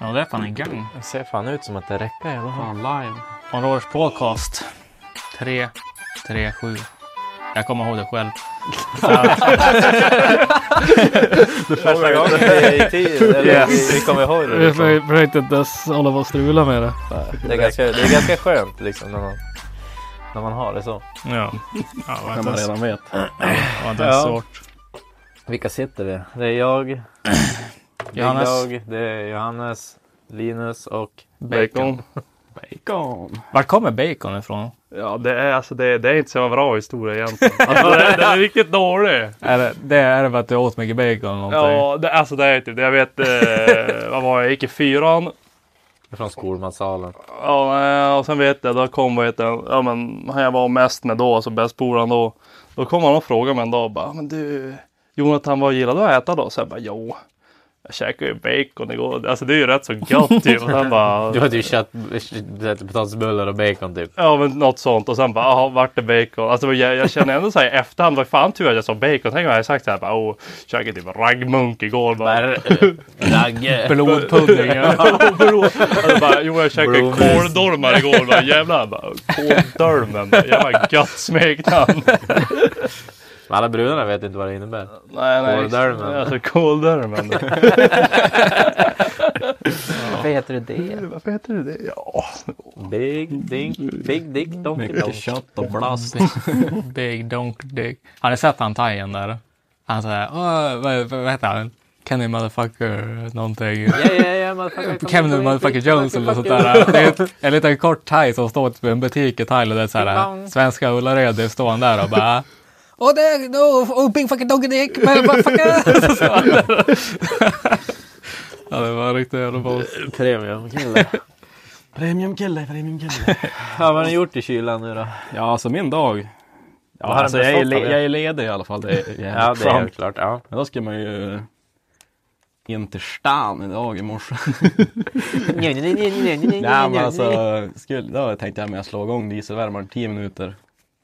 Ja, det är fan en gang. Det ser fan ut som att det räcker i alla fall. Fan live. On Roars podcast. 3, 3, 7. Jag kommer ihåg det själv. Första gången vi i tid. Eller Yes. vi, vi kommer ihåg det. Vi Liksom. för- försökte inte ens hålla på och strula med det. Det, är ganska, det är ganska skönt liksom när man, när man har det så. Ja. Ja, det När man redan vet. det var inte ens Ja. svårt. Vilka sitter vi? Det är jag, Big Johannes. Dog, det är Johannes, Linus och Bacon. Bacon. Vart kommer bacon ifrån? Ja, det är, alltså, det, det är inte så bra historia egentligen. Alltså, det, är- den är riktigt dålig. Är det, det är det för att du åt mycket bacon eller någonting? Ja, det, alltså det är typ, jag vet, eh, vad var jag, jag gick i fyran. från skolmatsalen. Ja, eh, och sen vet jag, då kom heter det, ja men han jag var mest med då, alltså bäst polaren då. Då kom han och frågade mig en dag bara, men du Jonathan vad gillar du att äta då? Så jag bara, jo. Jag käkade ju bacon igår. Alltså det är ju rätt så gott typ. Och sen bara, Du hade ju kött, potatisbullar och bacon typ. Ja men något sånt och sen bara, jaha vart det bacon? Alltså jag, jag känner ändå såhär i efterhand, vad fan tur att jag sa bacon. Tänk om jag hade sagt såhär bara, åh, käkade typ raggmunk igår. Bara, Ragge. Blodpudding. alltså, bara, jo jag käkade kåldolmar igår. Bara, jävlar bara, kåldolmen. Jävla gött smeknamn. Alla brudarna vet inte vad det innebär. Nej nej. Kåldolmen. Alltså kåldolmen. Varför heter det det? Varför heter det det? Ja. Big dink, big dick, donkey Mycket kött och blast. Big donk dick. Har ni sett han thaien där? Han säger, vad, vad heter han? Kenny motherfucker någonting. Ja, ja, ja, motherfucker. Kevin motherfucker Jones eller sånt där. Det är en liten kort thai som står typ i en butik i Thailand. Det är så här, svenska Ullared, det står han där och bara Det är, no, oh, big fucking donkey dick, ja det var riktigt jävla boss. Premiumkille. Premiumkille, premiumkille. Ja, vad har ni gjort i kylan nu då? Ja alltså min dag. Ja, alltså, jag, är, le- jag är ledig i alla fall. Det är Ja, det är helt klart. Ja. Men då ska man ju in till stan idag i morse. Nej, nej, nej, nej, nej, nej, Nej men nej. alltså, skulle, då tänkte jag att slå igång dieselvärmaren 10 minuter.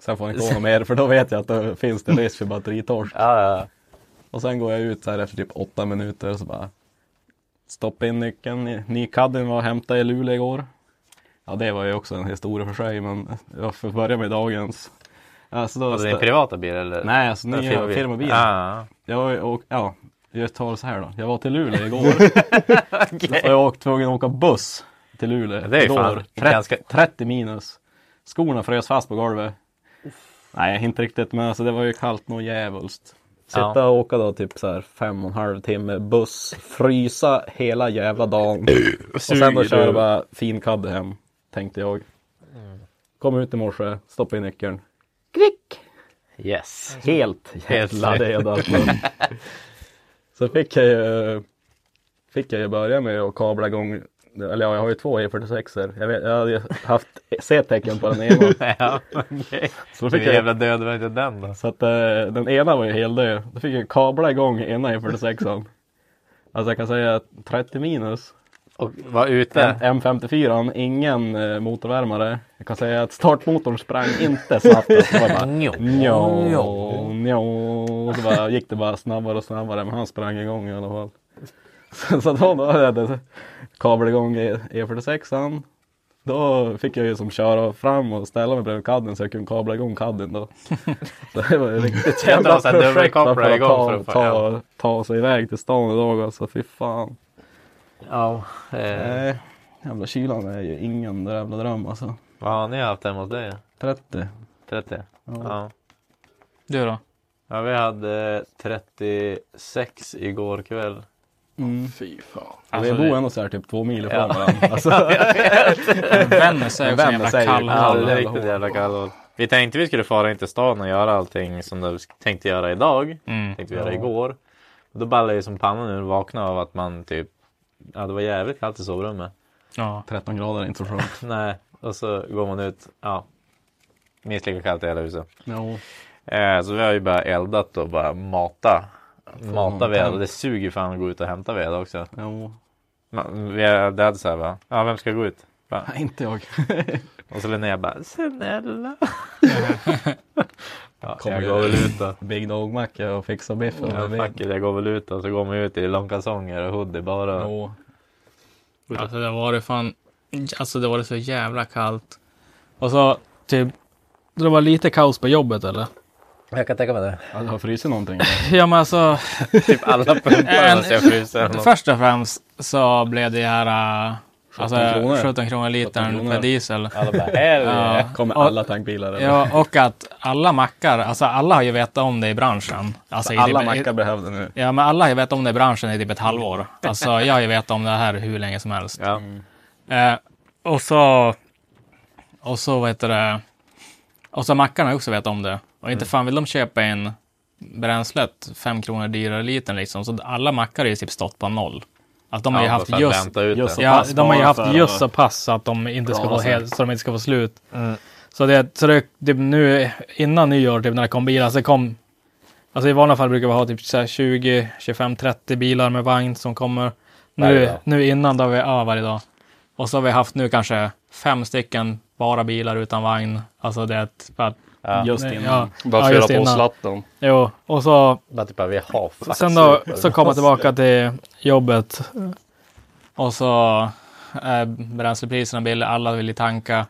Sen får jag inte något mer för då vet jag att då finns det risk för batteritorsk. Ja, ja. Och sen går jag ut så här efter typ 8 minuter och så bara stoppa in nyckeln. Ny Caddien var och hämtade i Luleå igår. Ja det var ju också en historia för sig men jag får börja med dagens. Alltså då, Alltså din privata bil eller? Nej alltså nya firmabil. firmabil. Ja, Jag ju- och, ja, jag tar det så här då. Jag var till Luleå igår. Och jag var tvungen att åka buss till Luleå. Det är igår. fan 30, ganska- 30 minus. Skorna frös fast på golvet. Nej, inte riktigt, men alltså det var ju kallt nog djävulskt. Sitta Ja. och åka då typ så här fem och en halv timme buss, frysa hela jävla dagen. och sen då köra bara fin kadde hem, tänkte jag. Kom ut i morse, stoppa in nyckeln. Yes. Helt jävla redo. Alltså. Så fick jag ju, fick jag ju börja med att kabla igång, eller ja, jag har ju två E46er. Jag, vet, jag hade haft C-tecken på den ena. Ja, okej. Så fick jag, jävla död var inte den då? så att eh, den ena var ju heldöd. Då fick jag kabla igång ena E46an. Alltså jag kan säga 30 minus. Och var ute? M- M54, ingen eh, motorvärmare. Jag kan säga att startmotorn sprang inte snabbt. Det var bara, Njo. Njo, njo. Så bara, gick det bara snabbare och snabbare men han sprang igång i alla fall. Så, så då, då hade jag kablat igång E- E46an. Då fick jag ju som köra fram och ställa mig bredvid kadden så jag kunde kabla igång kadden då. Så det var ett riktigt Jag jävla projekt för att ta, ta, ta sig iväg till stan idag alltså. Fy fan. Ja. Eh, jävla kylan är ju ingen jävla dröm alltså. vad har ni haft hemma hos dig? 30. 30? Ja. Du då? Ja, vi hade 36 igår kväll. Fy fan. Alltså, vi bor det- ändå så här typ två mil ifrån Ja. varandra. Alltså, är ju också en jävla kall Ja, Ja, det är jävla riktigt jävla kallhåll. Vi tänkte vi skulle fara in till stan och göra allting som vi tänkte göra idag. Mm. Tänkte vi göra igår. Och då ballade ju som pannan nu och vaknade av att man typ Ja det var jävligt kallt i sovrummet. Ja. 13 grader är inte så skönt. Nej. Och så går man ut. Ja. Minst lika kallt i hela huset. Jo. Eh, så vi har ju bara eldat och bara mata. Mata ved. Och det suger fan att gå ut och hämta ved också. Jo. Man, vi hade hade så här bara. Ja vem ska gå ut? Bara, Nej, inte jag. och så Linnea bara. Snälla. ja, Kommer jag går väl ut då. Big Dog Macka och fixa biff. och Ja, fuck it, jag går väl ut och så går man ut i långkalsonger och hoodie bara. Jo. Alltså det var det fan, alltså det var det så jävla kallt. Och så typ, det var lite kaos på jobbet eller? Jag kan tänka mig det. Ja, det har frusit någonting. Ja men alltså, Typ alla pumpar En- måste jag frysa. först och främst så blev det här, äh, alltså 17 kronor. 17 kronor litern 17 kronor. för diesel. Alla bara. Ja. Kommer alla tankbilar eller? Ja, och att alla mackar, alltså alla har ju vetat om det i branschen. Alltså, alla typ- mackar behövde nu. Ja, men alla har ju vetat om det i branschen i typ ett halvår. Alltså, jag har ju vetat om det här hur länge som helst. Ja. Eh, och så... Och så, vad heter det... Och så mackarna har också vetat om det. Och Mm. inte fan vill de köpa in bränslet fem kronor dyrare litern liksom. Så alla mackar har ju typ stått på noll. Att de har ju Ja, haft just... just. Ja, pass de har ju haft just att- så pass att de inte ska få helt, så de inte ska få slut. Mm. Så det, så det, det nu innan nyår, typ när det kom bilar, så det kom Alltså i vanliga fall brukar vi ha typ så här 20, 25, 30 bilar med vagn som kommer. Nu, nu innan, då har vi, ja varje dag. Och så har vi haft nu kanske fem stycken bara bilar utan vagn. Alltså det är för att, Ja. Just innan. ja. Bara Ja, fylla på innan. slatten. Jo, och så Bara typ vi har Sen då så kom jag tillbaka till jobbet. Och så är bränslepriserna billiga, alla vill ju tanka.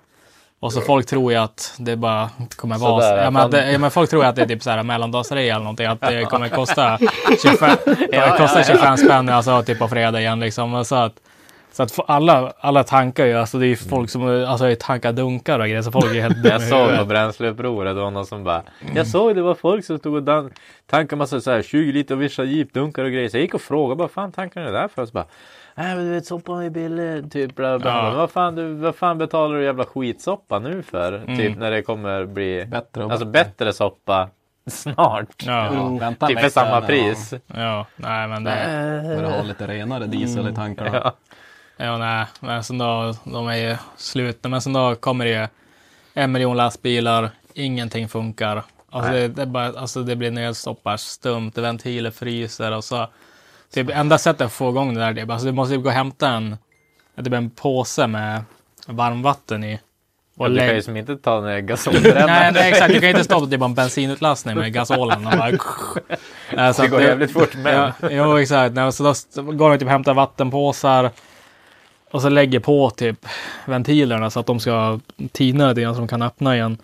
Och så folk tror ju att det bara kommer vara... Sådär, ja, men, det, ja, men folk tror att det är typ så här mellandagsrea eller någonting. Att det kommer kosta 25, det kostar 25 spänn alltså, typ på fredag igen liksom. Och så att, så att alla, alla tankar ju, alltså det är ju folk som alltså, tankar dunkar och grejer. Så folk är helt Jag såg på bränsleupproret, det var någon som bara Jag såg det var folk som stod och dan- tankade massa så här 20 liter Vischa Jeep dunkar och grejer. Så jag gick och frågade vad fan tankar ni det där för? Och så bara Nej men du vet soppan är billig. Typ bla bla. Ja. Men Vad, fan, du, vad fan betalar du jävla skitsoppa nu för? Typ när det kommer bli Bättre Alltså bättre. soppa snart. Ja, Jo, vänta Typ för samma pris. ja, nej men det... man Börjar ha lite renare diesel i tankarna. Ja. Ja, nej, men sen då, de är ju slut. Men sen då kommer det ju en miljon lastbilar, ingenting funkar. Alltså det, det, bara, alltså det blir nedstoppar, stumt, ventiler fryser och så. Typ enda sättet att få igång det där, det alltså du måste ju gå och hämta en, typ en påse med varmvatten i. Och Du kan ju som inte ta den gasolbrännaren. Nej, nej, exakt. Du kan inte stå på typ en bensinutlastning med gasolen. Och bara, så Det går jävligt fort men. Ja, jo, exakt. Nej, så då går de typ och hämtar vattenpåsar och så lägger på typ ventilerna så att de ska tina lite grann så de kan öppna igen.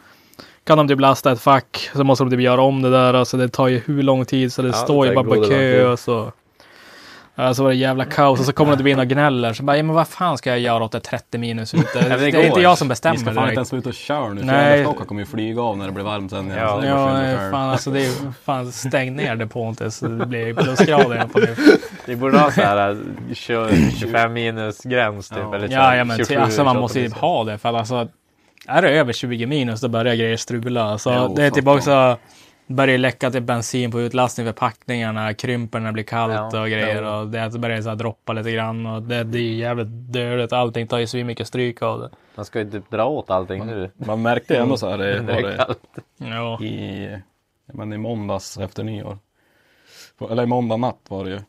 Kan de typ lasta ett fack så måste de typ göra om det där. Alltså det tar ju hur lång tid så det det står ju bara på kö och så. Ja, så var det jävla kaos och så kommer de in och gnäller. Så bara, ja, men vad fan ska jag göra åt det 30 minus ute? Det, det är inte jag som Vi bestämmer ska fan direkt. inte ens vara ute och köra nu. Nej. Kommer ju flyga av när det blir varmt sen. igen, Ja. så Ja, fan alltså det är fan stäng ner depån tills det blir plusgrader igen på det. Vi borde ha så här äh, 20 25 minus gräns typ. Ja. Eller så Ja, ja men 27, till, alltså man 28 måste ju ha det för att alltså är det över 20 minus då börjar grejer strula. Så Jo, det är typ också börjar läcka till bensin på utlastning för packningarna, krymper när det blir kallt Ja, och grejer jo. och det börjar så här droppa lite grann och det, det är jävligt dödligt. Allting tar ju så mycket stryk av det. Man ska ju typ dra åt allting nu. Man märkte ju ändå så här det, Det var är det, kallt. Ja, i, men i måndags efter nyår. Eller i måndag natt var det ju.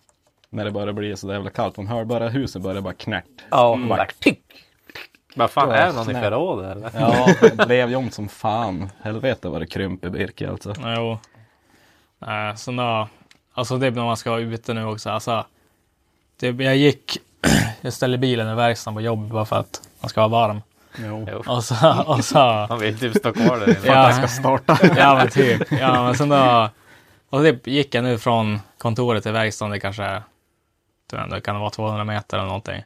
När det började bli så jävla kallt. Från Hörbergahuset började det bara knärt. Ja, Mm. bara tick. Vad fan, är det någon i förrådet eller? Ja, det blev jomt som fan. Helvete vad det krymp i Birke alltså. jo. Nej, så då, alltså det är när man ska vara ute nu också. Alltså, det, jag gick, jag ställde bilen i verkstaden på jobb bara för att man ska vara varm. Jo. Och så, och så Han vill typ stå kvar där inne. Ja. ska starta. Ja men typ. Ja men sen då. Och det gick jag nu från kontoret till verkstaden. Det kanske är, det kan vara 200 meter eller någonting.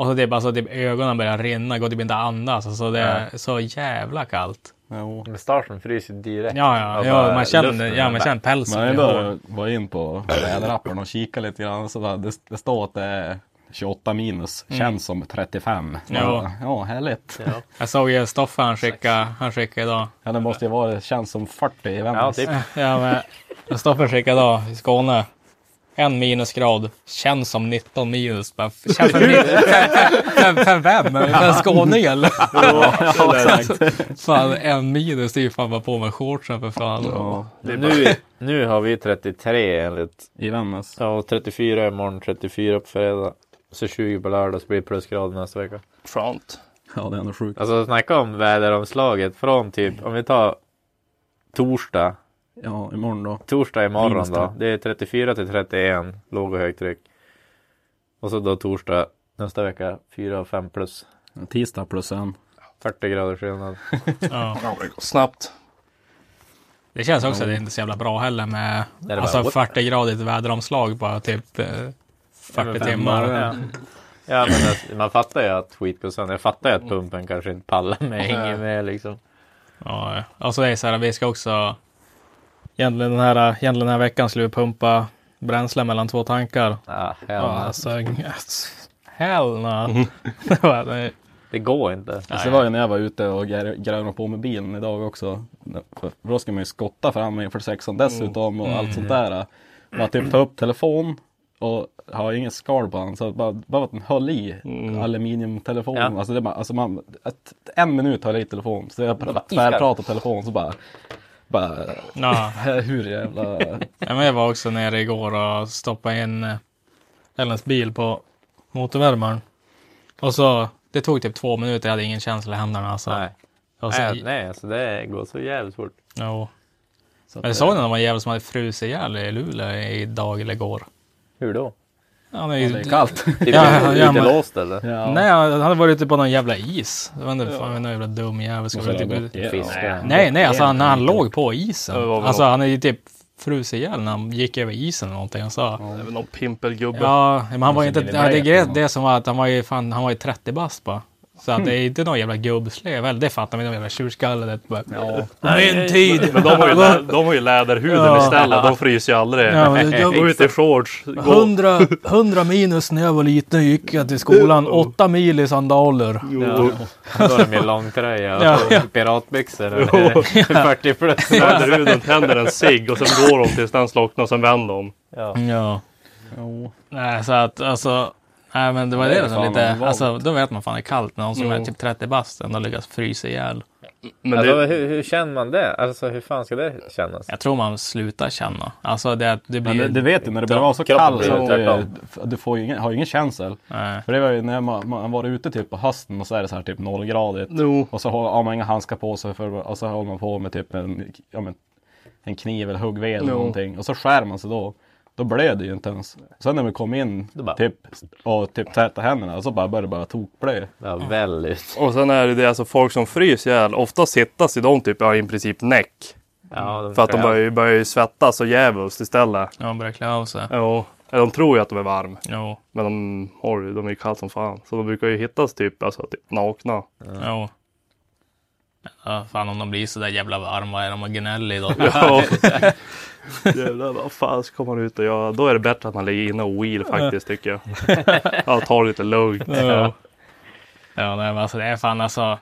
Och så typ, alltså, typ ögonen börjar rinna, går typ inte att andas. Alltså, det är så jävla kallt. Jo. Men starten fryser direkt. Ja, ja, Och ja man känner, ja, man känner pälsen. Hård. ändå var in på väderappen och kika lite grann. Så där, det, det står att det är 28 minus. Känns som 35. Ja. ja, härligt. Ja. Jag såg ju Stoffe, han skickade, han skickade idag. Ja, det måste ju vara, det känns som 40 i Ja, Vännäs. typ. Ja, men Stoffe skickade idag i Skåne. En minusgrad. Känns som 19 minus. Bara, Känns för, för, för, för vem? För en skåning eller? Fan, en minus, det är ju fan bara på med shortsen för fan. Ja, Nu, nu har vi 33 enligt. i Vännäs. Ja, och 34 imorgon, 34 på fredag. Så 20 på lördag så blir det plusgrader nästa vecka. Front. Ja, det är ändå sjukt. Alltså snacka om väderomslaget från typ, om vi tar torsdag. Ja, imorgon då. Torsdag imorgon Minus då. Det är 34 till 31 låg och högtryck. Och så då torsdag nästa vecka 4 och 5 plus. Tisdag plus en. 40 grader skillnad. Ja. Snabbt. Det känns också att det är inte så jävla bra heller med det bara- alltså 40-gradigt väderomslag på typ eh, 40 timmar. Ja. ja men det, man fattar ju att skitbussen, jag fattar ju att pumpen kanske inte pallar med, hänger med liksom. Ja, alltså det är så här, vi ska också egentligen den här, egentligen den här veckan skulle vi pumpa bränsle mellan två tankar. Ja, Ja, hell, alltså, hell no. Det var- det- Det går inte. Så det var ju när jag var ute och gr- grävde på med bilen idag också. För då ska man ju skotta fram inför sexan dessutom och allt sånt där. Man typ ta upp telefon och har ingen skal på den. Så bara, bara att den höll i aluminiumtelefon. Ja. Alltså, det är bara, alltså man, ett, en minut höll jag i telefon. Så jag pr- tvärpratade telefon så bara, bara Ja, hur jävla... Ja, men jag var också nere igår och stoppade in eh, Ellens bil på motorvärmaren. Och så, det tog typ två minuter, jag hade ingen känsla i händerna. Alltså. Nej. Så, Nej, nej, alltså det går så jävligt fort. Jo. Så Men jag såg var en jävel som hade frusit ihjäl i Luleå idag eller igår. Hur då? Han är ju, det är kallt. Typ Ja, ja, ja, men- låst eller? Ja. Nej, han hade varit ute på någon jävla is. Jag vet inte, fan, någon jävla dum jävel. Ska det typ... Fiska. Nej, nej, alltså när han låg på isen. Det Alltså han är ju typ frusit ihjäl när han gick över isen eller någonting. Han sa, Det är väl någon pimpelgubbe. Ja, men han var ju inte, det, grejen- det som var att han var ju fan, han var ju 30 bast bara. Så att det är inte någon jävla. Eller det fattar man, någon jävla bara, Ja. Min tid! Men de har ju, lä- de har ju läderhuden Ja. istället. De fryser ju aldrig. Ja, men jag- Gå ut i shorts. Gå. 100, 100 minus när jag var liten gick jag till skolan. 8 mil i sandaler. Ja. Då är de i långtröja och Ja, piratbyxor. Eller 40 plus. Läderhuden tänder en cigg och sen går de tills den slocknar och sen vänder de. Ja. Ja. Jo. Nej, så att alltså. Nej, men det var Det det som lite, alltså då vet man fan det är kallt när någon som Jo. är typ 30 bast ändå lyckas frysa ihjäl. Men Alltså, det, hur, hur känner man det? Alltså hur fan ska det kännas? Jag tror man slutar känna. Alltså det, det blir Men det, det vet du när det börjar vara så kallt så du, får ju ingen, har ju ingen känsel. Nej. För det var ju när man, man var ute typ på hösten och så är det så här typ nollgradigt. jo. Och så har har man inga handskar på sig för, och så håller man på med typ en, ja, men, en kniv eller huggved eller någonting. Och så skär man sig då. Då blöder ju inte ens. Sen när vi kom in bara- typ, och typ tvättade händerna så bara började det bara tokblö. Ja, väldigt. Och sen är det det alltså folk som fryser ihjäl. Ofta sittas i de typ ja, i princip näck. Ja, de För att de börjar, ju- börjar ju svettas så jävligt istället. Ja, börjar klä av sig. Jo. De tror ju att de är varm. Jo. Men de, har de är ju kallt som fan. Så de brukar ju hittas typ, alltså, typ nakna. Jo. Ja, fan om de blir så där jävla varma är de och gnälliga då. Ja. Jävlar vad fan ska man ut och göra? Då är det bättre att man ligger inne och wheel faktiskt tycker jag. Ja, ta det lite lugnt. Ja. Ja, nej, men alltså det är fan alltså.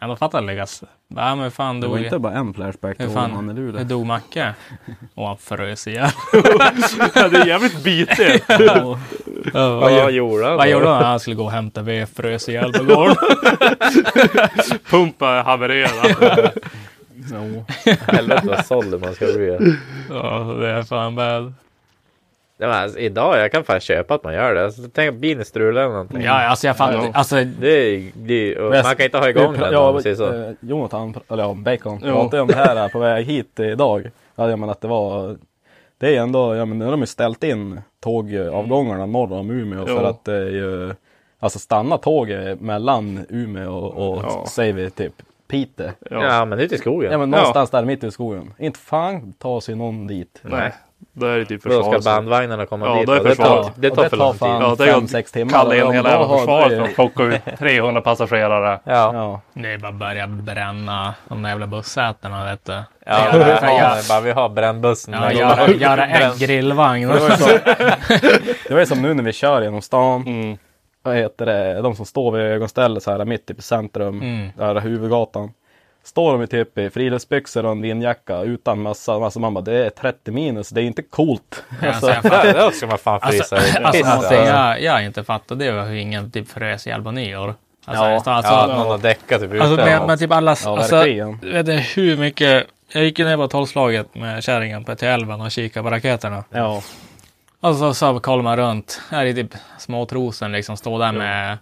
Ändå fattar jag lyckas. Ja, men fan Det var dog inte bara en flashback hur till fan, man i hur Luleå. dog Macke? Och han frös ihjäl. Ja, det är jävligt bitigt. Ja, Vad gjorde han vad då? gjorde han? Han skulle gå och hämta ved, frös ihjäl på gården. Pumpa haverera. Jo. Helvete vad såld man ska bli. Ja, det är fan bad. Ja, men alltså, idag, jag kan fan köpa att man gör det. Alltså, tänk att bilen strular eller någonting. Ja, alltså jag fattar. Ja. Alltså, Det det Men man kan inte ha igång den ja, om man så. eh, Jonathan, eller ja, Bacon, Jo. pratade om det här på väg hit idag. Ja, jag menar att det var Det är ändå, ja men nu har de ju ställt in tågavgångarna norr om Umeå för Jo. att det är ju Alltså stanna tåget mellan Umeå och, och Ja. säger vi typ Piteå. Ja. Ja, men ute i skogen. Ja men någonstans där mitt i skogen. Inte fan tar sig någon dit. Nej, då är det typ Då ska försvaret. bandvagnarna komma Ja, dit. då är det, försvaret. tar, det tar för lång tid. Ja, det är sex timmar. Kalla in hela jävla försvaret för att plocka ut 300 passagerare. Ja. Ja. Det är bara att börja bränna de där jävla bussätena vet du. Ja, Ja, ja, bara vi har brännbussen. Ja, göra, göra en grillvagn. Det var, ju så, det var ju som nu när vi kör genom stan. Mm. Vad heter det? De som står vid ögonstället så här mitt i centrum. Mm. Där huvudgatan. Står de i typ i friluftsbyxor och en vindjacka utan mössa. Alltså man bara det är 30 minus. Det är inte coolt. Alltså, jag Ja, fattar- ska man fan frysa. Alltså, alltså, alltså. jag, jag inte fattat det var hur ingen typ frös ihjäl på nyår. Alltså, Ja, alltså, alltså, någon har däckat typ alltså med, med typ alla, Ja, alltså, vet du hur mycket, jag gick ju ner på tolvslaget med kärringen på till älven och kikade på raketerna. Ja. Och så, så kollar man runt, här är typ småtrosen liksom, står där med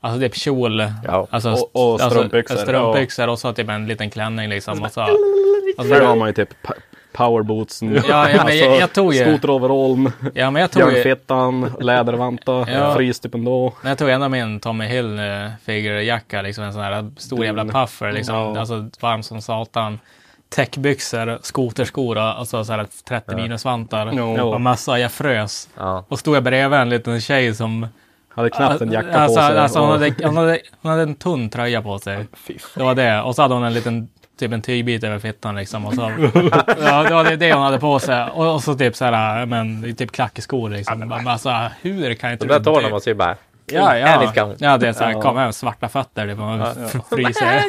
Alltså typ kjol, Ja. alltså, Och- och strumpbyxor, Alltså, strumpbyxor och så typ en liten klänning liksom. Och så, alltså, Där har man ju typ powerbootsen. Ja, ja, men jag- jag tog ju- Skoteroverallen. ja, men jag tog ju, Björnfittan, lädervantar, Ja. frys typ ändå. Men jag tog ändå min Tommy Hill figurejacka, liksom en sån här stor jävla puffer, liksom. Ja. Alltså varm som satan. Täckbyxor, skoterskor och alltså, så här 30 minusvantar. Jo. Och massa, jag frös. Ja. Och stod jag bredvid en liten tjej som... Hade knappt en jacka alltså, på sig. Alltså, hon, hade, hon, hade, hon hade en tunn tröja på sig. Det var det. Och så hade hon en liten typ en tygbit över fittan liksom. Och så, ja, det var det- hon hade på sig. Och, och så typ så här, men typ klackskor liksom. Men alltså, hur kan inte De där du tårna måste ju bara... Ja, ja. ja, det är så här, kom hem svarta fötter. Det var fryser.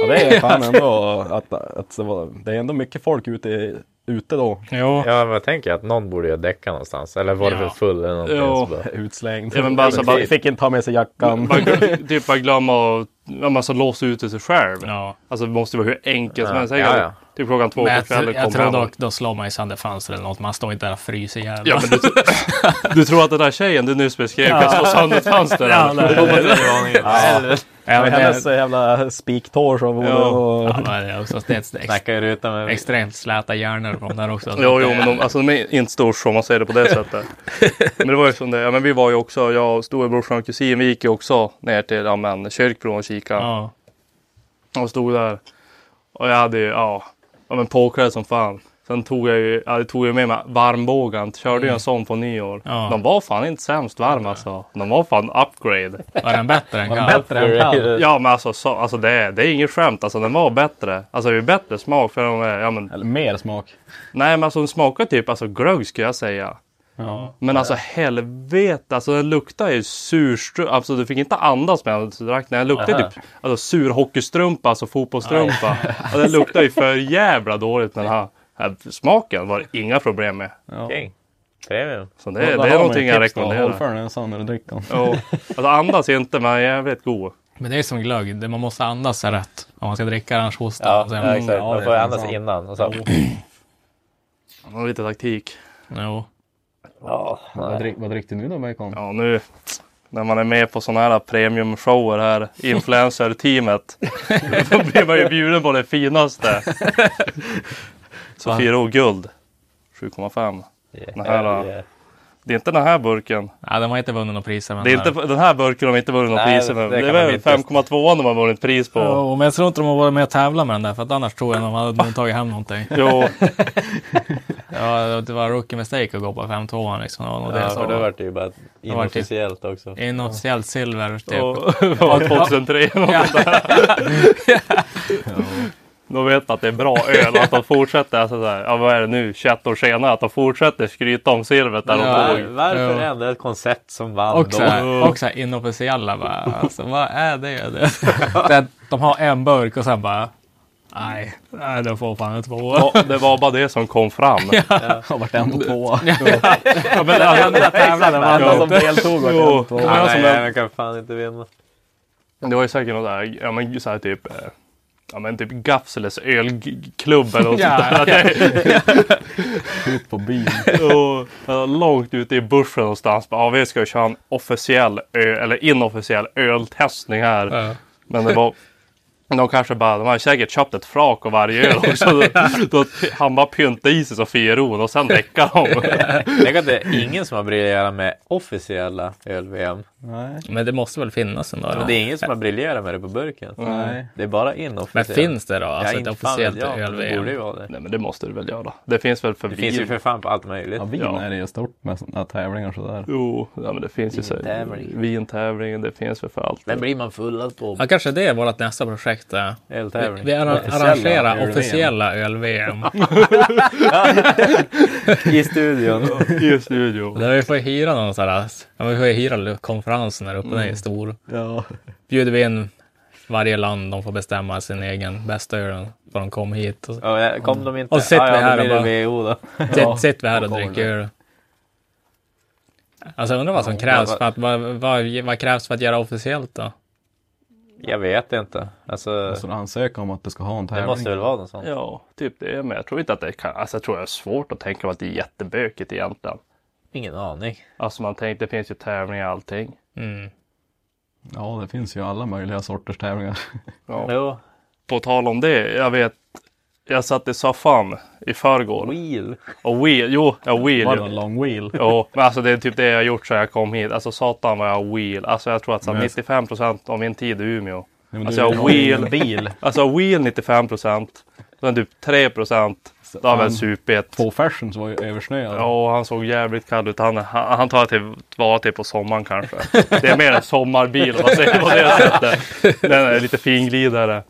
Ja, det är fan ändå att, att det, var, det är ändå mycket folk ute, ute då. Jo. Ja, men jag tänker att någon borde ju däcka någonstans. Eller var det Ja. för full eller någonting. Bara, Utslängd. Ja, men bara så bara- Fick inte ta med sig jackan. Typ bara glömma att ja, alltså, låsa ut sig själv. Ja. Alltså det måste vara hur enkelt som Ja, helst. ja, ja. Typ klockan två Men på jag, kvällen jag kommer tror dock, då slår man ju sönder fönster eller något. Man står inte där och fryser ihjäl. Ja, men du, du tror att den där tjejen du nyss beskrev kan slå sönder ett fönster? Ja, eller? Ja, men hennes det, jävla spiktår så vore Ja. och... ja, men det är också det är ex, med... extremt släta hjärnor på de där också. Jo, jo, men de, alltså, de är inte stors om man säger det på det sättet. Men det var ju som det, ja, men vi var ju också, jag och storebrorsan och kusin, vi gick ju också ner till ja, men, Kyrkbron och kikade. Ja. Och stod där. Och jag hade ju, ja, ja men påklädd som fan. Sen tog jag ju, ja, jag tog ju med mig varmbågen. Körde ju en sån på nyår. Ja. De var fan inte sämst varma alltså. De var fan upgrade. Var den bättre än kall? Bättre än kall. Ja men alltså, så, alltså det, är, det är inget skämt. Alltså den var bättre. Alltså det är bättre smak för de är, ja men. Eller mer smak. Nej men alltså den smakar typ alltså glögg skulle jag säga. Ja. Men alltså helvete, alltså den luktar ju surstrumpa. Alltså du fick inte andas med den. drack den. Aha. typ alltså, sur hockeystrumpa, alltså fotbollsstrumpa. Och den luktar ju för jävla dåligt den här. Smaken var det inga problem med. Okej. Premium. Så det, det är någonting jag då. Håll rekommenderar. för den en sån när du dricker den. Jo. Alltså andas inte men jävligt god. Men det är som glögg. Det- Man måste andas sig rätt. Om man ska dricka annars hostar Ja, man. Ja exakt. ja, Man får andas innan. Och så. Man har lite taktik. Jo. Ja, Vad, drick, vad dricker du nu då Bacon? Ja nu när man är med på sådana här premiumshower här, influencer-teamet. då blir man ju bjuden på det finaste. Sofiero guld. 7,5. Den här, Yeah. Det är inte den här burken. Ja, de har inte vunnit några priser. Men Det är inte den här burken de inte vunnit Nej, pris med. det Det, är väl inte. 5,2 de har vunnit pris på. Jo, men jag tror inte de har varit med och tävlat med den där. För att annars tror jag de hade nog tagit hem någonting. Jo, Ja, det var rookie mistake att gå på 5-2 liksom. Och det Ja, så. för det ju bara inofficiellt också. Inofficiellt silver. Typ. och det var 2003 något Ja. De vet att det är bra öl och att de fortsätter, alltså så här, ja vad är det nu, 21 år senare, att de fortsätter skryta om silvret där Ja. de tog. Varför Ja. ändra ett koncept som vann Och så, då? här, och så här inofficiella bara. Alltså, vad är det? det? de har en burk och sen bara. Nej, nej det får fan en tvåa. Ja, det var bara det som kom fram. Har varit ändå tvåa. Ja, men alla tävlade vann Alla som inte. deltog var tvåa. Ja, Ja, alltså, nej, jag kan fan inte vinna. Det var ju säkert något där, ja men så här typ, eh, ja men typ Gafseles ölklubb eller något Ja. sånt där. Ut på byn. och, ja, långt ute i bushen någonstans. Ja, vi ska ju köra en officiell ö, eller inofficiell öltestning här. Ja. Men det var De kanske bara, de har säkert köpt ett flak av varje öl också. då, då han bara pyntar i sig fyron och sen däckar de. Tänk att det är ingen som har briljerat med officiella öl-VM. Nej. Men det måste väl finnas ändå? Men det är ingen som har briljerat med det på burken. Nej. Det är bara Men inofficiellt. finns det då? Alltså ja, ett officiellt jag, men Det borde ju öl-VM? vara det. Nej men det måste du väl göra. Det finns väl för Det vin. finns ju för fan på allt möjligt. Ja, vin Ja. är det ju stort med sådana tävlingar sådär. Jo, ja, men det finns ju så Vintävling. Det finns väl för allt. Men blir man fullad på Ja, kanske det är vårt nästa projekt. eh. Vi, öltävling? vi Officiella arrangerar officiella öl-VM. I studion. I studion. Där vi får hyra någon sån här, ja, vi får hyra konferensen där uppe, den är stor. Ja. Bjuder vi in varje land, de får bestämma sin egen bästa öl för de kom hit. Och, Ja, ja, kom de inte? Och sitter ja, vi ja, här och bara- WHO då. Sitt, sitter vi här och kommer dricker öl. Alltså jag undrar vad som Ja, krävs för att, vad, vad, vad krävs för att göra officiellt då? Jag vet inte. Alltså, Så ansöka om att du ska ha en tävling. det måste väl vara något sånt. Ja, typ det. Men jag tror inte att det kan. Alltså jag tror det är svårt att tänka mig att det är jättebökigt egentligen. Ingen aning. Alltså man tänker, det finns ju tävlingar och allting. Mm. Ja, det finns ju alla möjliga sorters tävlingar. Ja. Jo. På tal om det, jag vet. Jag satt i soffan i förrgår. Wheel. Och wheel, jo, ja wheel. Var det en long wheel? Jo, men alltså det är typ det jag har gjort sedan jag kom hit. Alltså satan vad jag har wheel. Alltså jag tror att så här, Men- 95 procent av min tid är Umeå. Nej, Alltså jag wheel. en bil. Alltså wheel 95 procent. Sen typ 3 procent. Då har jag väl supit. Två fashions var ju översnöade. Ja, han såg jävligt kall ut. Han, han, han tar jag till vara till på sommaren kanske. Det är mer en sommarbil om man säger på det sättet. Den är lite finglidare.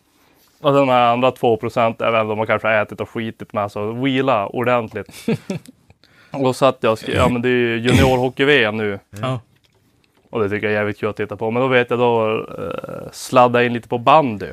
Och sen de här andra 2 procent är väl de har kanske ätit och skitit med. Alltså wheela ordentligt. Och då satt jag och skrev, ja men det är ju juniorhockey-VM nu. Ja. Och det tycker jag är jävligt kul att titta på. Men då vet jag då uh, sladda in lite på bandy.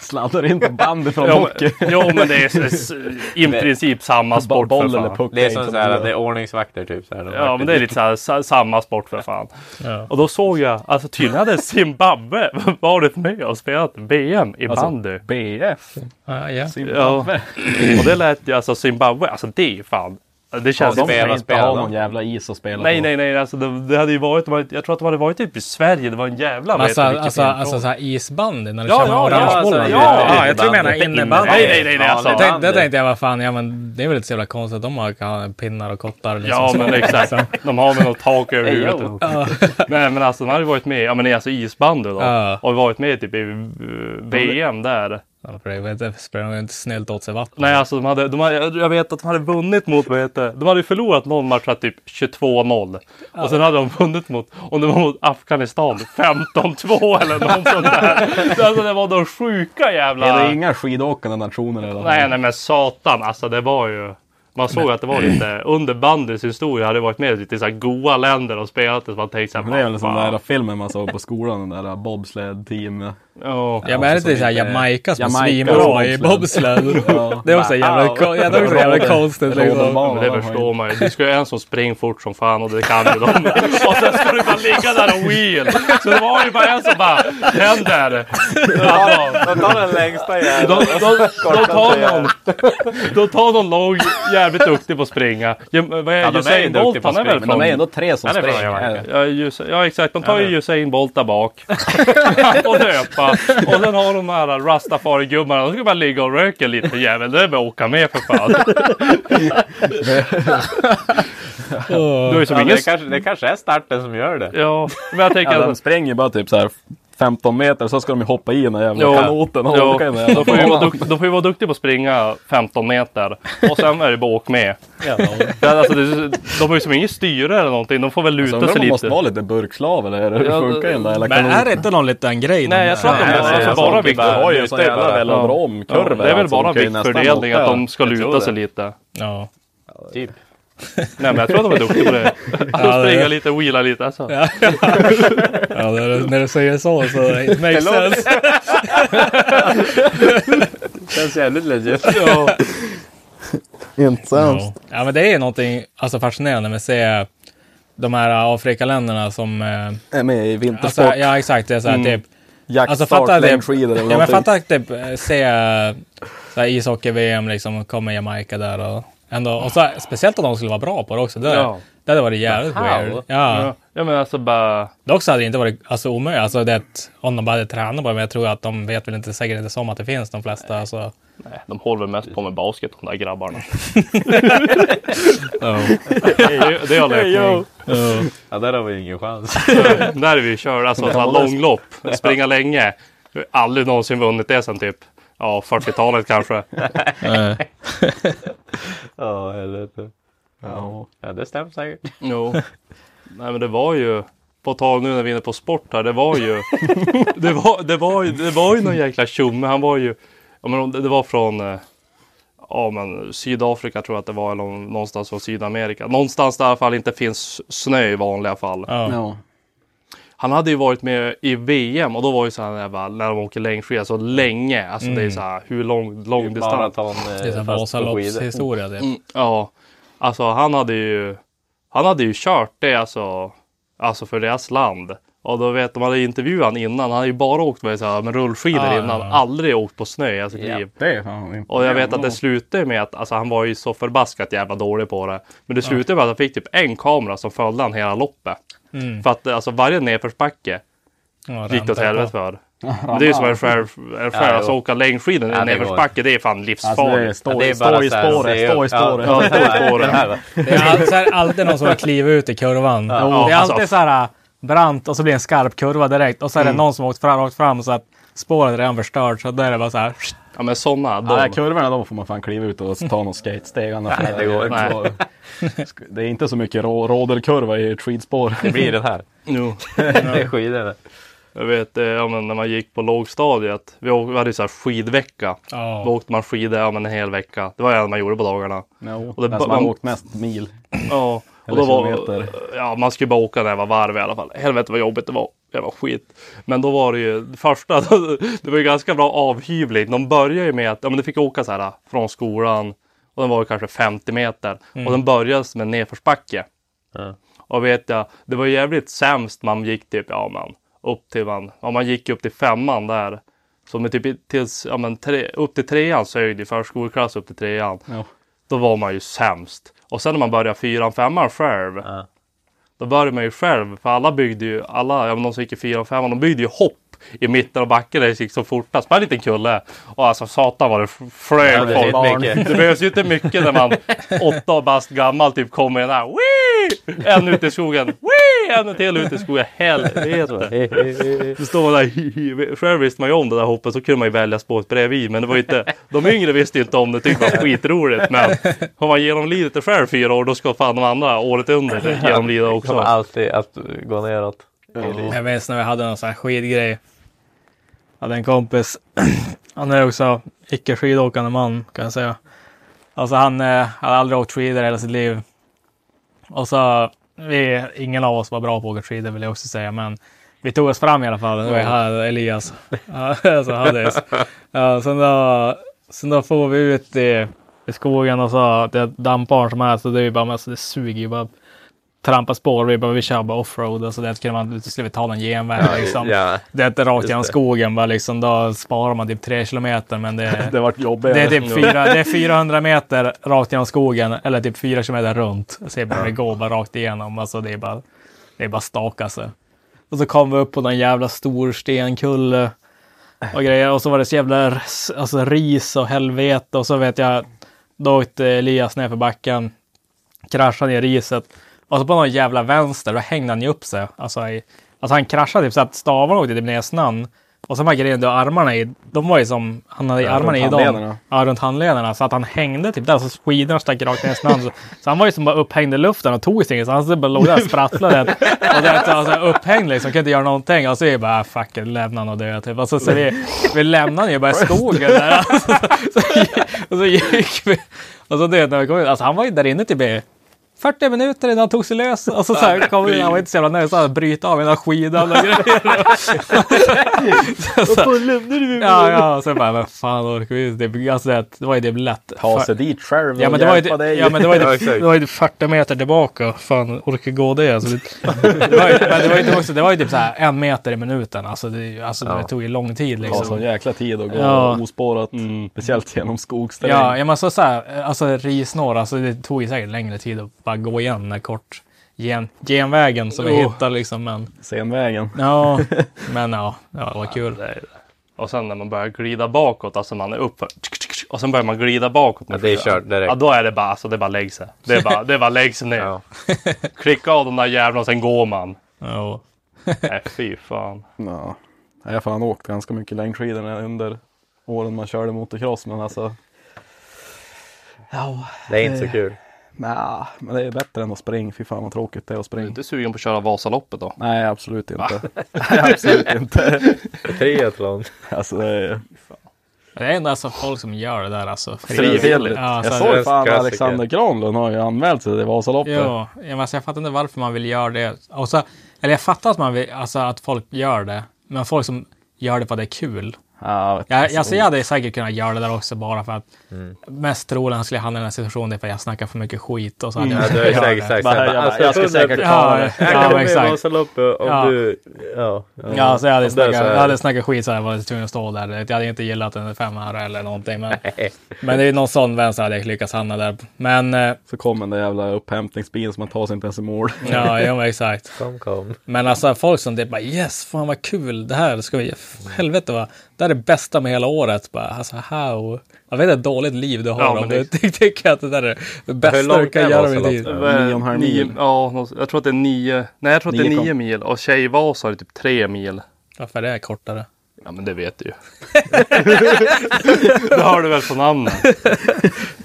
Sladdar in på bandy från Jo, hockey. jo men det är i princip samma sport Boll för eller fan. puck. Det är som så här, det är ordningsvakter typ. Så här, Ja men det är lite så här, sa- samma sport för fan. Ja. Och då såg jag, alltså tydligen hade Zimbabwe varit med och spelat VM i Alltså, bandy. BF. Ja, ja. Zimbabwe. Och det lät ju, alltså Zimbabwe, alltså det är ju fan. Det Ja, känns de spelar- kan inte spelar ha de? någon jävla is att spela Nej på. nej nej, alltså det, det hade ju varit, jag tror att de hade varit typ i Sverige, det var en jävla Men Alltså, alltså, intrång. alltså så här isbandy när du Ja, kör ja, ja, alltså, ja, ja, jag tror du menar innebandy. Nej nej nej, nej Ja, alltså. det- tänkte, det tänkte jag, vad fan, ja men det är väl inte så jävla konstigt att de har har pinnar och kottar. Liksom, Ja men exakt. De har väl något tak över huvudet. Nej men alltså de hade ju varit med, ja men alltså isbandy då. Ja. Och varit med typ i uh, VM där. För jag, sprang inte snällt åt sig vatten. Nej alltså de hade, de hade, jag vet att de hade vunnit mot, vad heter? De hade ju förlorat någon match här typ 22-0. Och sen hade de vunnit mot, om det var mot Afghanistan, 15-2 eller något sånt där. Alltså det var de sjuka jävla... Är det inga skidåkande nationer eller? Nej nej men satan alltså det var ju. Man såg att det var lite under bandys historia hade det varit med lite så här goa länder och spelat det. Så man tänkte så här, Men det är väl den där filmen man såg på skolan, den där bobsled team. Ja. Ja, men är det så inte såhär Jamaica som är Jamaica svinbra i bobsled. Ja. Det är också jävla, ko- ja, det är också jävla konstigt liksom. Men det förstår man ju. Du ska ju en som springer fort som fan och det kan ju de. Och sen ska du bara ligga där och wheel. Så det var ju bara en som bara händer. De tar den längsta jäveln. de, de, tar någon, de tar någon lång jävligt duktig på att springa. Ja, Usain Bolt? Han är väl Men de är från... ändå tre som från springer. Ja, exakt, de tar ju Usain Bolt där bak. och löpa. Och sen har de här Rastafari-gubbarna. De ska bara ligga och röka lite jävel. Det är bara att åka med för fan. Du ju som Ja, ingen... det, kanske, det kanske är starten som gör det. Ja, men jag tänker... Ja, de att- springer ju bara typ så här 15 meter så ska de ju hoppa i den här jävla Jo. kanoten och Jo, åka i den här jävla de, får vara de får ju vara duktiga på att springa 15 meter. Och sen är det bara att åka med. Ja. Alltså, det, de har ju som ingen styre eller någonting. De får väl Så luta om sig lite. måste vara lite burkslav eller hur Ja, funkar den där jävla Men är det inte någon liten grej? Nej, jag tror att de Nej, alltså jag bara vikt. De har ju en sån jävla velodromkurva. Ja, det är väl alltså, bara viktfördelning att de ska luta sig lite. Ja. Typ. Nej men jag tror att de är duktiga på det. Att Ja, det- springa lite och wheela lite alltså. Ja, ja när, du, när du säger så så it makes sense. Känns jävligt legit. Ja. Inte Ja. ja men det är någonting alltså, fascinerande med att se de här Afrikaländerna som... Eh, Är med i alltså, vintersport. ja exakt, det är så här, typ... Jaktstart, Alltså fatta det. längdskidor eller Ja men fatta typ eh, se eh, ishockey-VM liksom, kommer Jamaica där och ändå, och så, speciellt om de skulle vara bra på det också. Det, Ja. det hade varit jävligt How? weird. Ja. Ja, ja men alltså bara... Dock så hade det inte varit alltså, omöjligt. Alltså, det, om de bara hade tränat på det. Men jag tror att de vet väl inte säkert inte som att det finns de flesta. Alltså. Nej, de håller väl mest på med basket de där grabbarna. Ja. det är jag lärt mig. Ja, där har vi ingen chans. Där är vi kör, alltså långlopp. Springa länge. Jag har aldrig någonsin vunnit det sen typ ja, 40-talet kanske. Ja, helvete. Ja. Ja, det stämmer säkert. Jo. Nej men det var ju på tal nu när vi är inne på sport här. Det var ju. det, var, det, var ju det var ju någon jäkla tjomme. Han var ju. Ja, men det var från. eh, Ja men Sydafrika tror jag att det var. Eller någonstans från Sydamerika. Någonstans där i alla fall inte finns snö i vanliga fall. Ja. Han hade ju varit med i VM och då var ju så här när, bara, när de åker längdskidor så länge. Alltså det är så här hur lång, lång distans. Maraton Det är eh, en skidor. Vasaloppshistoria. typ. Mm, ja, alltså han hade ju Han hade ju kört det alltså Alltså för deras land Och då vet de hade intervjuat han innan Han hade ju bara åkt med, så här, med rullskidor Ah, innan ja. Aldrig åkt på snö i hela sitt Ja. liv Det är Och jag vet att det slutade med att alltså, han var ju så förbaskat jävla dålig på det Men det slutade med att han fick typ en kamera som följde han hela loppet Mm. För att alltså varje nedförsbacke Ja, gick det åt helvete för Men det är ju som en skär, en Ja, alltså jo. åka längdskidor i Ja, nedförsbacke det är fan Alltså det är livsfarligt stå, det är stå i spåret, stå i spåret. Ja, stå i spåret. Det är, alltid någon som har klivit ut i kurvan. det är alltså- alltid så här äh, brant och så blir det en skarp kurva direkt. Och så är det någon som har åkt fram, åkt fram så att spåret är redan förstört. Så där är det bara så här. Ja men sådana, de, Nej, kurvorna då får man fan kliva ut och ta någon skatesteg. annars- Nej, det går inte. Det är inte så mycket rå- i ett skidspår. Det blir den här. jo. Det är skidor. Jag vet, eh, ja, men när man gick på lågstadiet. Vi, åk, vi hade ju så här skidvecka. Då Ja. åkte man skidor ja, men en hel vecka. Det var det man gjorde på dagarna. No, Och det har man- åkt mest mil. Ja, och då var, ja, man skulle bara åka när det var varv i alla fall. Helvete vad jobbigt det var. Det var skit. Men då var det ju första, det var ju ganska bra avhyvling. De började ju med att ja, men du fick åka så här från skolan och den var ju kanske 50 meter och den började med nedförsbacke. Ja. Och vet jag, det var jävligt sämst man gick typ, ja man, upp till man, ja, man gick upp till femman där. Så med typ tills, ja men tre, upp till trean så höjde förskoleklass upp till trean. Ja. Då var man ju sämst. Och sen när man började fyran, femman själv. Ja. Då började man ju själv. För alla byggde ju, alla, ja men de som gick i fyran och femman, de byggde ju hopp i mitten av backen där det gick så fortast. Bara en liten kulle. Och alltså satan vad det flög Ja, det är folk. Det behövs ju inte mycket när man åtta bast gammal typ kommer i den här. Wii! En ut i skogen. Wii! En till ut i skogen. Helvete. Så står man där. Själv visste man ju om det där hoppet. Så kunde man ju välja spåret bredvid. Men det var inte. De yngre visste ju inte om det. Tyckte det var skitroligt. Men har man genomlidit det själv fyra år. Då ska fan de andra året under genomlida Kommer också. alltid att gå neråt. Jag minns när vi hade någon sån här skidgrej. Jag hade en kompis. Han är också icke skidåkande man kan jag säga. Alltså han eh, hade aldrig åkt skidor i hela sitt liv. Och så, vi, ingen av oss var bra på att åka skidor vill jag också säga. Men vi tog oss fram i alla fall. Det var jag, Elias. Alltså Haddis. Ja, sen, då, sen då får vi ut i, i skogen och så det är dampbarn som är så det är ju bara, alltså, det suger ju bara trampa spår. Vi, bara, vi kör bara offroad och så det kunde man, skulle vi ta någon genväg liksom. Ja. Det är inte rakt genom skogen bara liksom. Då sparar man typ tre kilometer men det, Det vart jobbigt. det är typ fyra, det är 400 meter rakt genom skogen eller typ fyra kilometer runt. Så det, bara, det går bara rakt igenom. Alltså det är bara, det är bara staka sig. Och så kom vi upp på någon jävla stor stenkulle och grejer. Och så var det så jävla alltså, ris och helvete. Och så vet jag, då åkte Elias ner för backen, kraschade ner i riset. Och så på någon jävla vänster, då hängde han ju upp sig. Alltså, i, alltså han kraschade typ så att stavarna åkte ner i snön. Och så de här grejerna, då armarna i, de var ju som, han hade Ja, armarna i dem. Ja, runt handlederna. Så att han hängde typ där, så skidorna stack rakt ner i snön. Så, så han var ju som bara upphängd i luften och tog sig Så han så bara låg där och sprattlade. och det, så, alltså, upphängd liksom, kunde inte göra någonting. Och så är det bara, ah, fuck it, lämna honom och dö typ. Och så, så vi, vi lämnade honom ju bara i skogen där. Alltså, så, så, och så gick vi. Och så det, när vi kom ut, alltså han var ju där inne typ i 40 minuter innan han tog sig lös. Och så, så här, kom, han var inte så jävla nöjd, så han bryta av ena skidan och grejer. Vad lämnade du Ja, ja, och sen bara, men fan orkar vi? Det, alltså, det, det var ju det lätt. Ta sig dit själv och Ja men det var ju, dig. ja, men det var ju, Ja, det, var ju 40 meter tillbaka. Fan, orkar gå det? Alltså, det, det var ju, men det var ju också, det var ju typ så här en meter i minuten. Alltså det, alltså, det tog ju lång tid Det tar liksom. sån jäkla tid att gå Ja. ospårat. Speciellt genom skogsterräng. Ja, ja men så, så här, alltså risnår, alltså det tog ju säkert längre tid att bara gå igen den kort gen, genvägen som vi Oh. hittar liksom. Men Senvägen. ja, men ja, ja det var kul. Det är det. Och sen när man börjar glida bakåt, alltså man är uppför. Och sen börjar man glida bakåt. Ja, det är kört direkt. Ja, då är det bara, alltså det bara lägg sig. Det är bara, det är bara lägg sig ner. Ja. Klicka av de där jävlarna och sen går man. Ja. Nej, fy fan. Ja. Jag har fan åkt ganska mycket längdskidor under åren man körde motocross. Men alltså. Ja. Det är inte så kul. Nej, men det är bättre än att springa. Fy fan vad tråkigt det är att Du är springa. inte sugen på att köra Vasaloppet då? Nej, absolut inte. Nej, absolut inte. Triathlon. Alltså det är Det är ändå alltså folk som gör det där alltså. frivilligt. Ja, jag så såg fan klassiker. Alexander Granlund har ju anmält sig till Vasaloppet. Ja, ja, men alltså jag fattar inte varför man vill göra det. Och så, eller jag fattar att man vill, alltså att folk gör det. Men folk som gör det för att det är kul. Ja, Jag, alltså jag hade säkert kunnat göra det där också bara för att Mm. mest troligen skulle jag hamna i den här situationen för att jag snackar för mycket skit och så hade Ja, jag du har ju säkert sagt såhär. jag bara, Alltså, jag ska säkert ta Ja, det. ja, Jag kan ja i exakt. Om Ja. du... Ja. Ja, så jag hade, snackat, jag hade snackat skit så var jag tvungen att stå där. Jag hade inte gillat en femöre eller någonting. Men, men det är någon sån vänster hade jag lyckats hamna där. Men eh, Så kom den där jävla upphämtningsbilen som man tar sig inte ens i mål. ja, ja men exakt. Kom, kom. Men alltså folk som det bara yes, fan vad kul, det här ska vi, helvete vad, det här är det bästa med hela året. Bara, alltså how, jag vet ett dåligt liv du har Ja, om men du tycker att det där är det Hur bästa du kan göra med ditt liv. Nio och en halv Nio- mil. Ja, jag tror att det är nio. Nej, jag tror att det är Nio mil. Och Tjejvasa är typ tre mil. Varför är det kortare? Ja, men det vet du ju. det har du väl på namnet.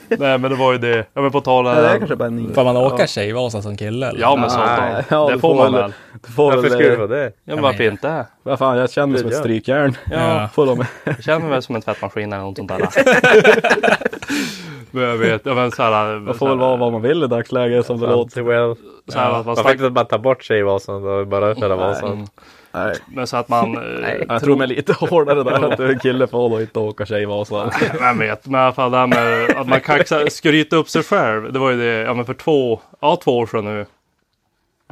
Nej, men det var ju det. Ja, men på tal Ja, det är om... kanske bara. Får man åka Tjejvasa som kille? Eller? Ja, men så. Nej, ja, det får man väl. Du får Varför skulle du få det? Ja, men varför inte? Vad fan, jag känner mig som ett Ja. strykjärn. Ja. Får de. Jag känner mig väl som en tvättmaskin eller något sånt där. men jag vet, ja, men så här. Man får väl vara vad man vill i dagsläget som det låter. Well, Så här, att man varför snack, inte bara ta bort Tjejvasan då? Bara köra Vasan. Nej. men så att man... eh, Jag tror mig lite hårdare där att du är en kille får då inte åka Tjejvasan. Vem vet, men i alla fall det här med att man kaxar, skryta upp sig själv. Det var ju det, ja men för två, ja två år sedan nu.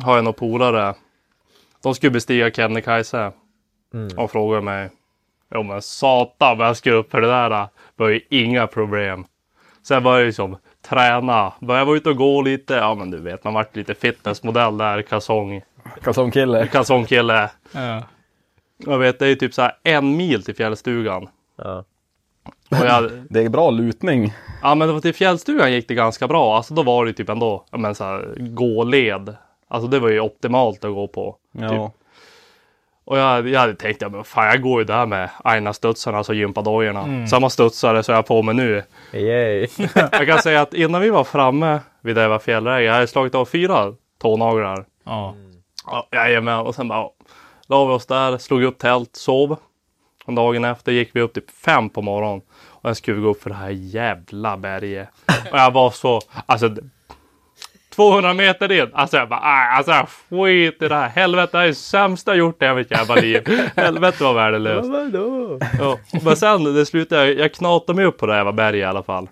Har jag några polare. De skulle bestiga Kebnekaise. Och frågade mig. Jo men satan vad jag ska upp för det där. Det var ju inga problem. Sen började jag liksom träna. Började vara ute och gå lite. Ja men du vet, man vart lite fitnessmodell där. Kalsong, Kalsongkille. kalsongkille. Ja. Jag vet, det är ju typ så här en mil till fjällstugan. Ja. Och jag, Det är bra lutning. Ja men det till fjällstugan gick det ganska bra. Alltså då var det typ ändå men, så här, gåled. Alltså det var ju optimalt att gå på. Ja. Typ. Och jag, jag hade tänkt, ja, men fan jag går ju där med Aina-studsarna, alltså gympadojorna. Samma studsare som jag har på mig nu. Yay. Jag kan säga att innan vi var framme vid där jag var fjällräge, jag hade slagit av fyra tånaglar. Ja. Ja, jajamän. Och sen bara ja, la vi oss där, slog upp tält, sov. Och dagen efter gick vi upp typ fem på morgonen. Och sen skulle vi gå upp för det här jävla berget. Och jag var så, alltså 200 meter in. Alltså jag bara, "Aj, alltså jag skit i det här. Helvete, det här är det sämsta jag gjort i mitt jävla liv. Helvete vad värdelöst. Vadå? Ja. Men sen det slutade jag, jag knatade mig upp på det här berget i alla fall.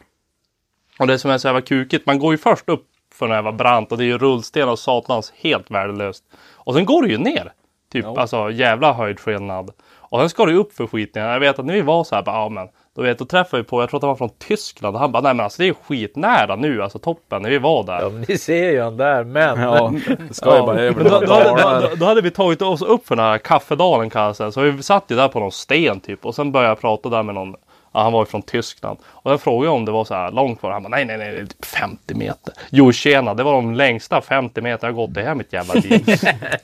Och det som är så jävla kukigt, man går ju först upp för den jävla brant och det är ju rullsten och satans helt värdelöst. Och sen går du ju ner. Typ alltså jävla höjdskillnad. Och sen ska du upp för skiten. Jag vet att när vi var så här, bara, ja men. Då vet, då träffade vi på, jag tror att han var från Tyskland. Och han bara, nej men alltså det är skitnära nu, alltså toppen, när vi var där. Ja, ni ser ju han där, men. Ja, det ska ju bara över Men då, då, hade, då, då hade vi tagit oss upp för den här kaffedalen kallas det. Så vi satt ju där på någon sten typ. Och sen började jag prata där med någon. Ja, han var ju från Tyskland. Och jag frågade om det var så här långt kvar. Han bara nej, nej, nej, det är typ 50 meter. Jo, tjena, det var de längsta 50 meter jag gått i hela mitt jävla liv.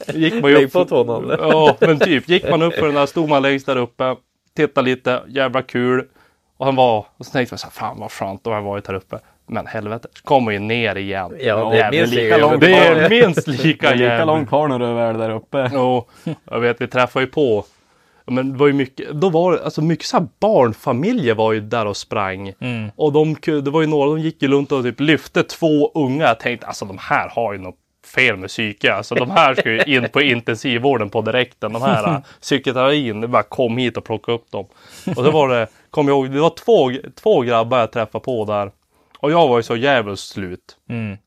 Gick man upp på tånaglar. Ja, men typ. Gick man upp för den där, stod man längst där uppe. Tittade lite, jävla kul. Och han var, och så tänkte jag så här, fan vad skönt då har jag varit här uppe. Men helvete, så kommer ju ner igen. Ja, det är minst lika lika långt. Det är kvar. minst Det lika långt kvar när du är väl där uppe. Jo, jag vet vi träffade ju på. Men det var ju mycket, då var alltså mycket så barnfamiljer var ju där och sprang. Mm. Och de, det var ju några, de gick ju runt och typ lyfte två unga. Jag tänkte alltså de här har ju något fel med psyke. Alltså de här ska ju in på intensivvården på direkten. De här äh, psykiatrin, bara kom hit och plocka upp dem. Och så var det, kom jag ihåg, det var två, två grabbar jag träffade på där. Och jag var ju så jävligt slut. Mm.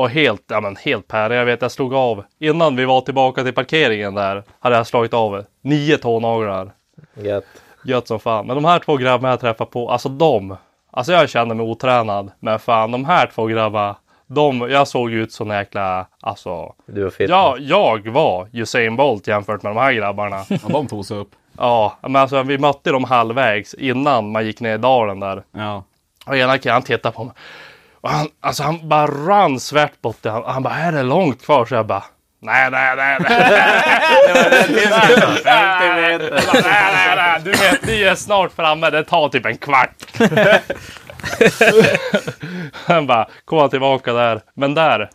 Och helt, ja men helt päre. Jag vet jag slog av, innan vi var tillbaka till parkeringen där, hade jag slagit av nio tånaglar. Gött. Gött som fan. Men de här två grabbarna jag träffade på, alltså de. Alltså jag kände mig otränad. Men fan de här två grabbarna. De, jag såg ut som jäkla, alltså. Du var fit. Ja, jag var Usain Bolt jämfört med de här grabbarna. Och de tog sig upp. ja, men alltså vi mötte dem halvvägs innan man gick ner i dalen där. Ja. Och ena killen han tittade på mig. Och han, alltså han bara rann svärt bort det. Han, han bara, är det långt kvar? Så jag bara, nej, nej, nej, nej. nej, nej, nej, du vet, ni är snart framme. Det tar typ en kvart. han bara, kom han tillbaka där. Men där,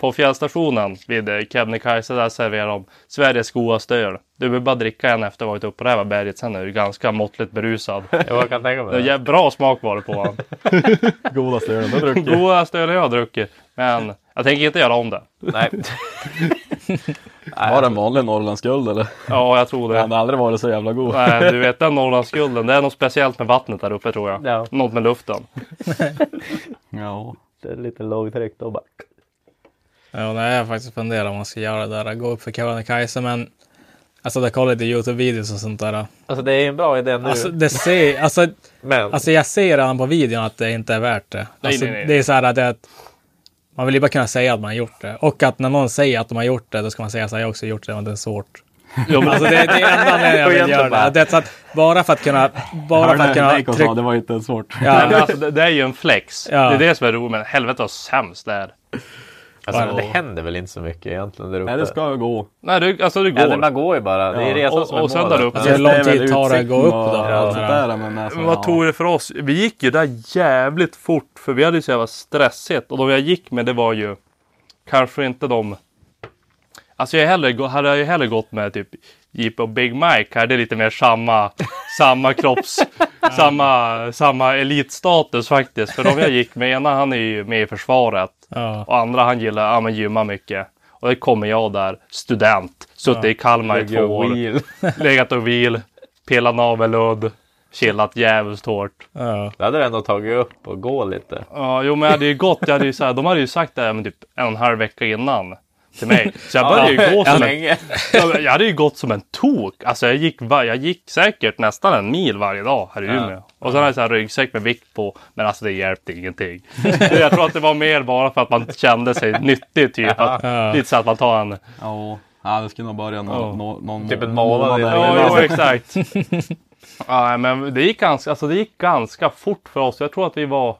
på fjällstationen vid Kebnekaise, där serverar de Sveriges godaste öl. Du behöver bara dricka en efter att ha varit uppe på det här berget. Sen är du ganska måttligt berusad. Jag kan tänka mig Det är det. bra smak var det på honom. Godaste ölen du har druckit. Godaste öl jag har druckit. Men jag tänker inte göra om det. Nej. Var det en vanlig Norrlandsguld eller? Ja, jag tror Den det. har aldrig varit så jävla god. Nej, du vet den Norrlandsgulden. Det är något speciellt med vattnet där uppe tror jag. Ja. Något med luften. Ja. Det är lite lågtryck då bara. Ja, nej, jag har faktiskt funderat om man ska göra det där. Gå upp för Kebnekaise, men alltså jag kollar lite Youtube-videos och sånt där. Alltså det är en bra idé nu. Alltså det ser, alltså, men. alltså jag ser redan på videon att det inte är värt det. Alltså, nej, nej. Det är så här att, det, att man vill ju bara kunna säga att man har gjort det. Och att när någon säger att de har gjort det, då ska man säga så här, jag har också gjort det, men det är svårt. Jo, men Alltså det, det är enda anledningen jag vill göra bara- det. det är så att bara för att kunna, bara för att kunna sa, trycka... det var inte ens svårt. Nej, men Ja, alltså, det, det är ju en flex. Ja. Det är det som är roligt. Men helvete vad sämst det är. Alltså, Bara- det händer väl inte så mycket egentligen där uppe. Nej det ska ju gå. Nej, du, alltså Ja, det, går. man går ju bara. Det är Ja. resan Och- som är och sen målet. där uppe. Alltså, hur lång Det tid tar det att gå upp och då? allt Ja. där, men alltså, Men vad ja. tog det för oss? Vi gick ju där jävligt fort. För vi hade ju så jävla stressigt. Och de jag gick med det var ju kanske inte de. Alltså jag hellre, hade jag ju hellre gått med typ Jeep och Big Mike här. Det är lite mer samma, samma kropps, samma, samma elitstatus faktiskt. För de jag gick med, ena han är ju med i försvaret. ja. Och andra han gillar, ja men gymma mycket. Och det kommer jag där, student, suttit i Kalmar i två Lägger år. wheel. Legat och vil, pelat navelludd, chillat jävligt hårt. ja. Det hade du ändå tagit upp och gå lite. Ja, jo men jag hade ju gått, jag hade ju så här, de hade ju sagt det här men typ en och en halv vecka innan till mig. Så jag började ju gå som en, jag hade ju gått som en tok. Alltså jag gick, jag gick säkert nästan en mil varje dag här i Umeå. Och sen hade jag ryggsäck med vikt på, men alltså det hjälpte ingenting. jag tror att det var mer bara för att man kände sig nyttig typ. Att, Ja. Lite så att man tar en, Ja, ja det skulle nog börja nå, Ja. nå, någon Typ en månad. Ja, jo, exakt. ja, men det gick, ganska, alltså det gick ganska fort för oss. Jag tror att vi var,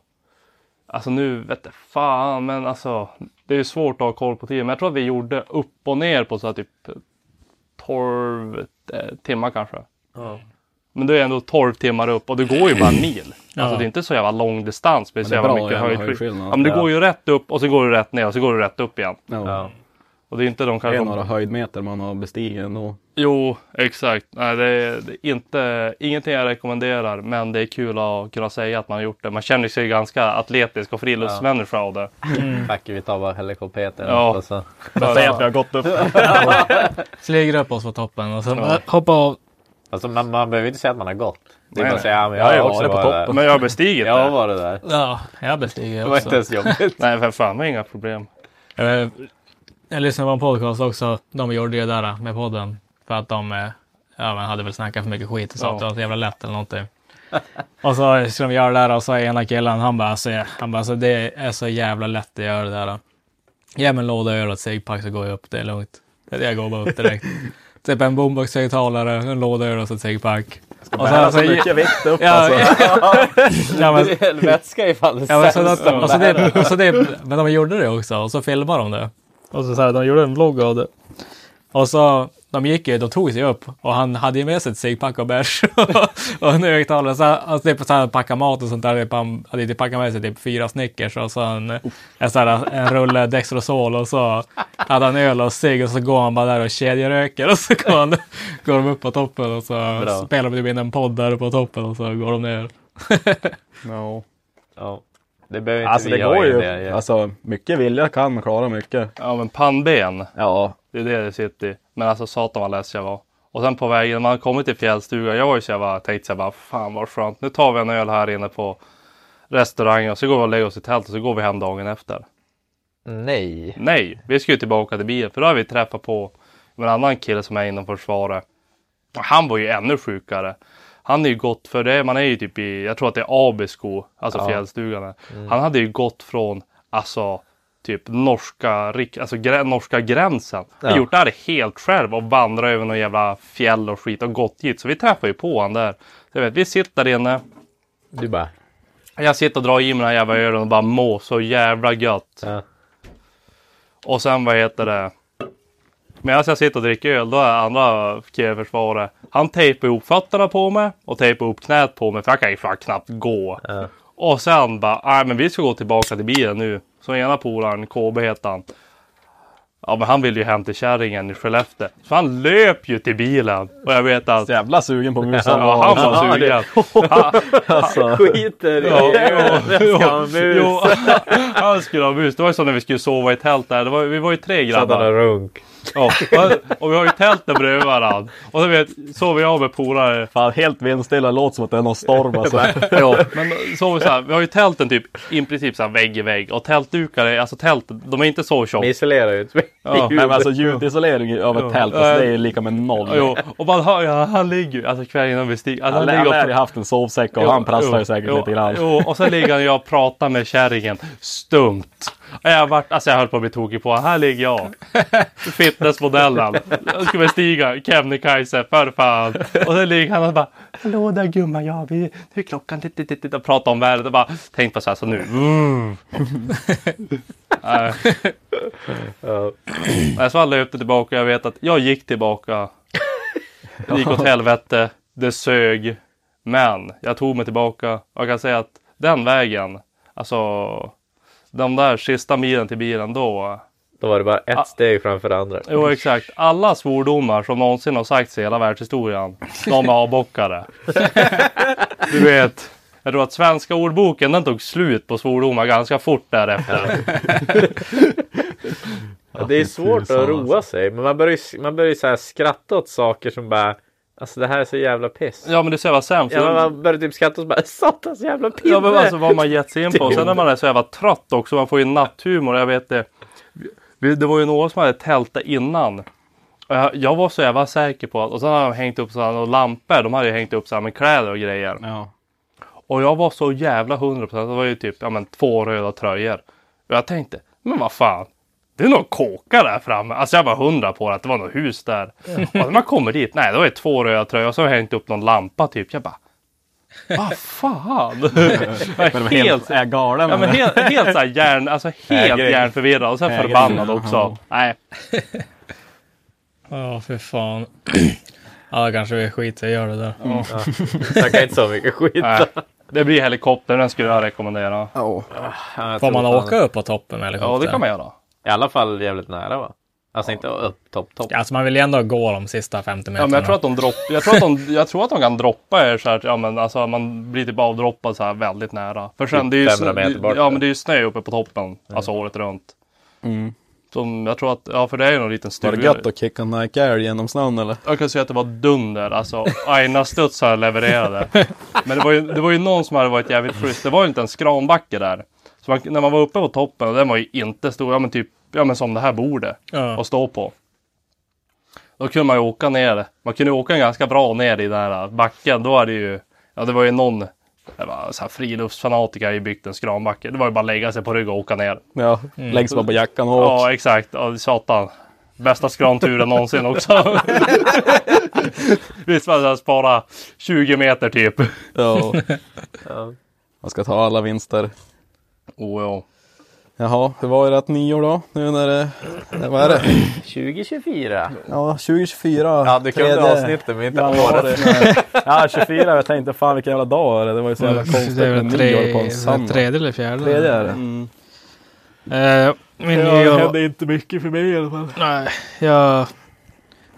alltså nu vet jag fan, men alltså det är svårt att ha koll på tiden. Men jag tror att vi gjorde upp och ner på så här typ 12 eh, timmar kanske. Men det är ändå 12 timmar upp och det går ju bara en mil. Alltså det är inte så jävla lång distans så det är jävla bra mycket höjdskillnad. Ja, men det Ja. går ju rätt upp och så går du rätt ner och så går du rätt upp igen. Ja. Ja. Och det är inte de Det kanske... är några höjdmeter man har bestigit ändå. Jo, exakt. Nej, det är, det är inte, ingenting jag rekommenderar, men det är kul att kunna säga att man har gjort det. Man känner sig ganska atletisk och friluftsmänniska av det. Tack, vi tar bara helikoptern. Ja. Och så. Säg att vi har gått upp. Slänger upp oss på toppen och sen hoppa av. Alltså, man, man behöver inte säga att man har gått. Det är bara att säga, ja, men Jag jag har också varit på varit där. toppen. Men jag har bestigit Jag har det. varit där. Ja, jag bestiger Det var inte också. ens jobbigt. Nej, för fan, det inga problem. Jag lyssnade på en podcast också. De gjorde det där med podden. För att de eh, ja, men hade väl snackat för mycket skit och sa Ja. att det var så jävla lätt eller någonting. och så skulle de göra det där och så ena killen, han bara, alltså, han bara, alltså, det är så jävla lätt att göra det där. Ge mig en låda öl och ett cigpack så går jag upp, det är lugnt. Jag går bara upp direkt. typ en boombox-högtalare, en låda öl och så ett cigpack. Och Bära så så- mycket vikt upp Ja, alltså. ja, men, Det är vätska ifall det Ja, men, så och så det, och så det, men de gjorde det också och så filmade de det. Och så, så här, de gjorde en vlogg av det. Och så de gick ju, de tog sig upp och han hade ju med sig ett cigpack och bärs och en högtalare. Så han typ så mat och sånt där. Typ, han hade typ packat med sig typ fyra Snickers och så en, en, så här, en rulle Dextrosol och så hade han öl och cigg och så går han bara där och kedjeröker och så går, han, går de upp på toppen och så Bra. spelar de typ in en podd där på toppen och så går de ner. No. Ja. Det behöver inte Alltså vi det går ju. det. Alltså mycket vilja kan man klara mycket. Ja men pannben. Ja. Det är det det sitter i. Men alltså satan vad less jag var. Och sen på vägen, man kommit till fjällstugan. Jag var ju så jag bara, tänkte så jag bara, fan vad skönt. Nu tar vi en öl här inne på restaurangen och så går vi och lägger oss i tält och så går vi hem dagen efter. Nej. Nej, vi ska ju tillbaka till bilen för då har vi träffat på en annan kille som är inom försvaret. Och Han var ju ännu sjukare. Han är ju gått för det, man är ju typ i, jag tror att det är Abisko, alltså Ja. fjällstugan. är. Han hade ju gått från, alltså typ norska, alltså grä, norska gränsen. Han Ja. gjort det här helt själv och vandrat över någon jävla fjäll och skit och gått hit. Så vi träffar ju på han där. Så jag vet, vi sitter där inne. Du bara. Jag sitter och drar i mig den här jävla ölen och bara mår så jävla gött. Ja. Och sen vad heter det? Medan jag sitter och dricker öl, då är andra försvaret. Han tejpar ihop fötterna på mig och tejpar ihop knät på mig för jag kan ju fan knappt gå. Ja. Och sen bara, nej men vi ska gå tillbaka till bilen nu. Så ena polaren, KB heter han. Ja men han vill ju hem till kärringen i Skellefteå. Så han löp ju till bilen. Och jag vet att jävla sugen på musen. ja, han var Ja, sugen. Han, Alltså. Skiter i Ja, det. Ha mus. jo, han skulle ha mus. Det var ju som när vi skulle sova i tält där. Det var, vi var ju tre Så att han grabbar. runk. Ja, och- vi har ju tälten bredvid varandra. Och så vet, sover jag med polare. Fan helt vindstilla, låter som att det är någon storm alltså. Ja, men så, så här, vi har ju tälten typ i princip så här vägg i vägg. Och tältdukar, är- alltså tälten, de är inte så tjocka. isolerar ju. Ja. Nej men alltså ljudisolering av ett tält, alltså, det är lika med noll. Jo, och man hör, ja, han ligger ju, alltså kvällen innan vi stiger. Alltså, Han, han han ligger lär och ju haft en sovsäck och Jo, han prasslar ju säkert jo, lite grann. Jo, och sen ligger han och jag och pratar med kärringen stumt. Jag, vart, alltså jag höll på att bli tokig på Här ligger jag. Fitnessmodellen. Jag ska bestiga Kebnekaise för fan. Och sen ligger han och bara Hallå där gumman, ja vi, nu är klockan lite, lite, lite. Och pratar om vädret och bara tänk på så här så nu. Mm. Nej. Ja. Nej, så han löpte tillbaka. Jag vet att jag gick tillbaka. Det gick åt helvete. Det sög. Men jag tog mig tillbaka. Och jag kan säga att den vägen, alltså de där sista milen till bilen då. Då var det bara ett steg framför det andra. Jo exakt. Alla svordomar som någonsin har sagts i hela världshistorien. De är avbockade. Du vet. Jag tror att svenska ordboken den tog slut på svordomar ganska fort därefter. Ja, det är svårt att roa sig. Men man börjar ju man börjar ju så här skratta åt saker som bara Alltså det här är så jävla piss. Ja men det är så jävla sämst. Ja, men man börjar typ skratta och så bara satans jävla pinne. Ja men alltså vad man gett sig in på. Sen när man är så jävla trött också. Man får ju natthumor. Jag vet det. Det var ju några som hade tältat innan. Jag, var så jävla säker på att. Och sen hade de hängt upp sådana och lampor. De hade ju hängt upp så här med kläder och grejer. Ja. Och jag var så jävla hundra procent. Det var ju typ ja, men, två röda tröjor. Och jag tänkte. Men vad fan. Det är någon kåka där framme. Alltså jag var hundra på att det var något hus där. Och när man kommer dit. Nej det var ju två röda tröjor. Och så har jag hängt upp någon lampa typ. Jag bara. Vad fan. jag Men helt, är galen. ja, men helt, helt så här hjärn, alltså helt hjärnförvirrad. Och sen Ägare. förbannad Ja. också. Nej. Ja, för fan. Ja, kanske vi skiter i att göra det där. Snacka inte så mycket skit. nej. Det blir helikopter. Den skulle jag rekommendera. Ja. Ja, jag Får man åka upp på toppen med Ja helikopter? det kan man göra. I alla fall jävligt nära va? Alltså inte upp topp topp. Ja, alltså man vill ju ändå gå de sista 50 meterna. Ja, men jag tror att de dropp, jag tror att de, jag tror att de kan droppa er så här, ja men alltså man blir typ avdroppad så här väldigt nära. För sen Typ det är ju 500 snö, meter bort. ja men det är ju snö uppe på toppen, alltså året runt. Mm. Som jag tror att, ja för det är ju någon liten Var det stuga. gött att kicka Nike Air genom snön eller? Jag kan säga att det var dunder, alltså aina studsar levererade. Men det var, ju, det var ju någon som hade varit jävligt schysst. Det var ju inte en skranbacke där. Så man, när man var uppe på toppen, och den var ju inte stor, ja men typ, ja men som det här bordet. Ja. att stå på. Då kunde man ju åka ner. Man kunde åka ganska bra ner i den här backen. Då är det ju, ja det var ju någon det var så här friluftsfanatiker i bygden, skranbacke. Det var ju bara att lägga sig på rygg och åka ner. Ja, läggs bara på jackan och åk. Ja exakt, ja, satan. Bästa skranturen någonsin också. Visst var det spara 20 meter typ. Ja. Ja. Man ska ta alla vinster. Oh, ja. Jaha, hur var ert nyår då? Nu när det, vad är det? 2024. Ja, 2024. Ja, du kunde Tredje avsnittet men inte året. Ja, 24. Jag tänkte fan vilken jävla dag är det? Det var ju så jävla konstigt Det är med nyår på tre, en söndag. tredje eller fjärde. Tredje är det. Mm. Eh, min Ja, det nyår... hände inte mycket för mig i alla fall. Nej, jag,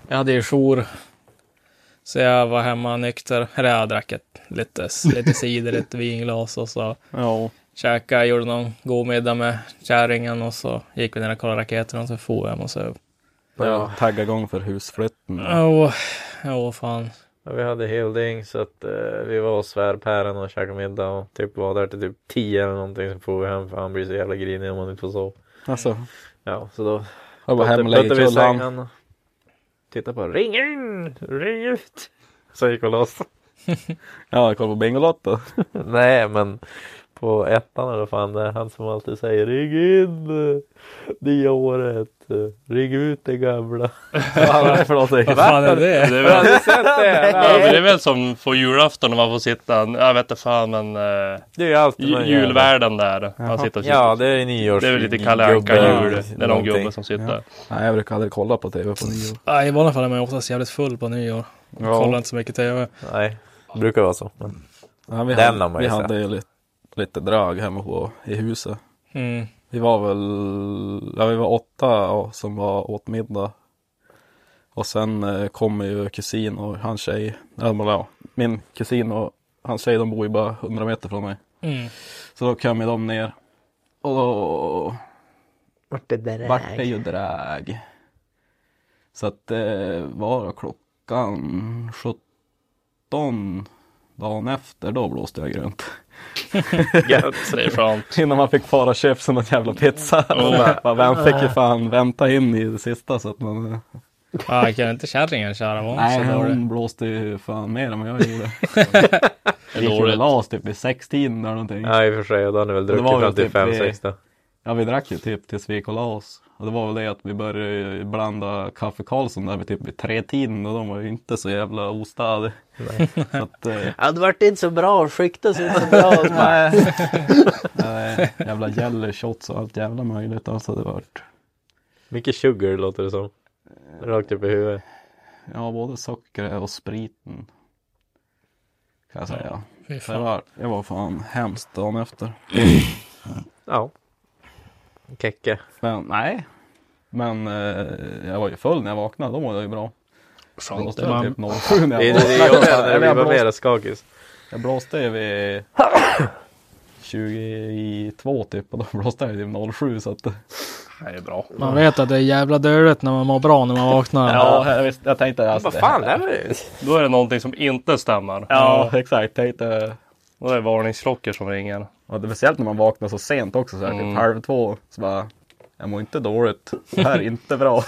jag hade ju jour. Så jag var hemma nykter. Eller jag drack ett, lite, lite cider, ett vinglas och så Ja. Käkade, gjorde någon god middag med kärringen och så gick vi ner och kollade raketerna och så for jag hem och sov. Ja. Tagga igång för husflytten. Åh, åh fan. Ja, vi hade helding så att eh, vi var hos svärpären och käkade middag och typ var där till typ 10 eller någonting. Så får vi hem för han blir så jävla grinig om man inte får sova. Alltså, Ja, så då jag var hemma och lägger vi i kullan. sängen och tittade på ring in, ring ut. Så gick och låst. Ja, jag kollade på Bingolotto. Nej men på ettan eller fan det är han som alltid säger ring in det året. Ring ut det gamla. Vad är fan är det? Det är Har väl, du sett det? ja, men det är väl som på julafton när man får sitta, jag vet inte fan men eh, Det är alltid ju- julvärden där. Man sitter och Ja det är nyårs... Det är väl lite Kalle Anka jul. Det är någon gubbe som sitter. Nej, jag brukar aldrig kolla på tv på nyår. Nej, I vanliga fall är man ju oftast jävligt full på nyår. Kollar inte så mycket tv. Nej, det brukar vara så. Men... Ja, vi Den hade, har man vi ju sett. hade ju lite, lite drag hemma på, i huset. Mm. Vi var väl, ja vi var åtta och, som var åt middag. Och sen eh, kommer ju kusin och hans tjej, men ja, min kusin och hans tjej de bor ju bara 100 meter från mig. Mm. Så då kom ju de ner. Och då Vart det där vart det ju drag. Så att det var då klockan 17 dagen efter, då blåste jag grönt. Gött. Innan man fick fara och köpa sig någon jävla pizza. Man vem fick ju fan vänta in i det sista så att man... Ah, kan inte kärringen köra? Hon Nej, hon blåste ju fan mer än vad jag gjorde. Det Vi gick dåligt. la oss typ vid sextiden eller någonting. Ja i och för sig, då har ni väl druckit väl fram till typ fem, sex då. Ja, vi drack ju typ tills vi gick och la oss. Och det var väl det att vi började blanda kaffe Karlsson där vid typ vid tre tiden och de var ju inte så jävla ostadiga. så att, eh, Ja det vart inte så bra, skiktas inte så bra. nej. nej, jävla jelly shots och allt jävla möjligt alltså det vart. Mycket sugar låter det som. Rakt upp i huvudet. Ja, både socker och spriten. Kan jag säga. Det fan. var, det var fan hemskt dagen efter. Ja. Kecke. Men nej. Men eh, jag var ju full när jag vaknade. Då var jag ju bra. Jag blåste väl typ 07 när Det är jag det det är vaknade. jobbigt när Eller vi jag var blåste- mera skakis. Jag blåste ju vid 22 typ och då blåste jag ju 07 så att. Det är bra. Man vet att det är jävla dödligt när man mår bra när man vaknar. Ja, jag, visste, jag tänkte alltså. Vad fan är det? Då är det någonting som inte stämmer. Ja, exakt. Tänkte. Då är det varningsklockor som ringer. Och det är speciellt när man vaknar så sent också så här Mm. typ halv två. Så bara. Jag mår inte dåligt. Det här är inte bra.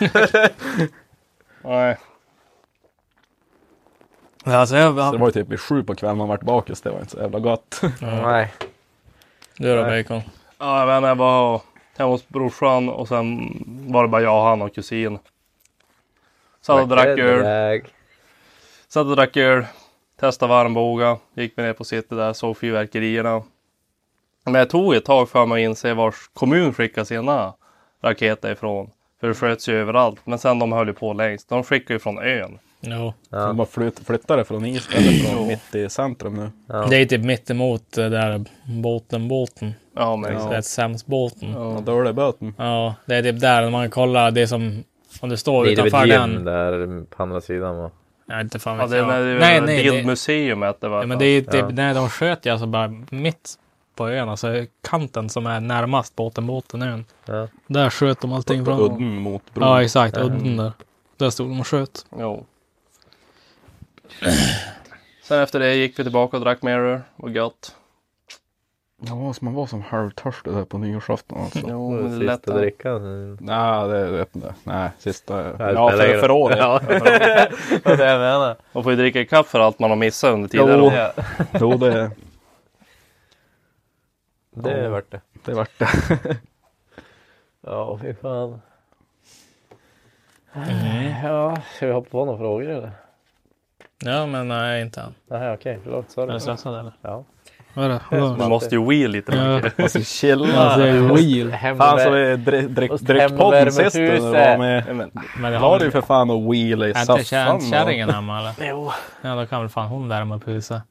Nej. Alltså, jag, Så det var ju typ vid sju på kvällen man vart bakis. Det var inte så jävla gott. Nej. Du då Bacon? Ja, jag vet inte, jag var hemma hos brorsan och sen var det bara jag, han och kusin. Satt och drack öl. Satt och drack öl. Testade varmbåga. Gick vi ner på city där, såg fyrverkerierna. Men det tog ett tag för mig att inse vars kommun skickar sina raketer ifrån. För det sköts ju överallt. Men sen de höll ju på längst. De skickar ju från ön. Jo. Så de bara flytt, flyttade från Island från mitt i centrum nu. Det är typ mitt emot det där båten, båten. Ja, men Det exakt. är Sämsbåten. Ja. Ja, dålig böten. det är typ där när man kollar det som om det står Det är typ utanför ett gym den. där på andra sidan va? Vet inte fan Ja, vet det är jag. när det nej, är nej, det, det, museet det var. ja, men det är typ, Ja. nej, de sköt ju alltså bara mitt på ön, alltså kanten som är närmast båten, båten, ön. Ja. Där sköt de allting från. Udden mot bron. Ja, exakt, udden där. Där stod de och sköt. Jo. Sen efter det gick vi tillbaka och drack mer öl. Var gött. Ja, man var som halvtörstig där på nyårsafton alltså. Jo, men det är lätt. Sista drickan. Nej, det vet jag inte. Nej, sista. Ja, för, för året. Ja. Det är det jag menar. Man får ju dricka kaffe för allt man har missat under tidigare Jo. Ja. Jo, det, Det är värt det. det vart det. Ja, fy fan. Ja, ska vi hoppa på några frågor eller? Ja, men nej, inte än. Nej, okej, förlåt. Är Sorry. du stressad eller? Ja. Vad är det? Vadå? Du måste ju wheel lite Ja. Måste chilla. Alltså, är wheel. Fan du var med. Ja, men, det har du för fan och wheela i Är inte soffan? kär- och- kärringen hemma eller? Jo. Ja, då kan väl fan hon värma upp huset.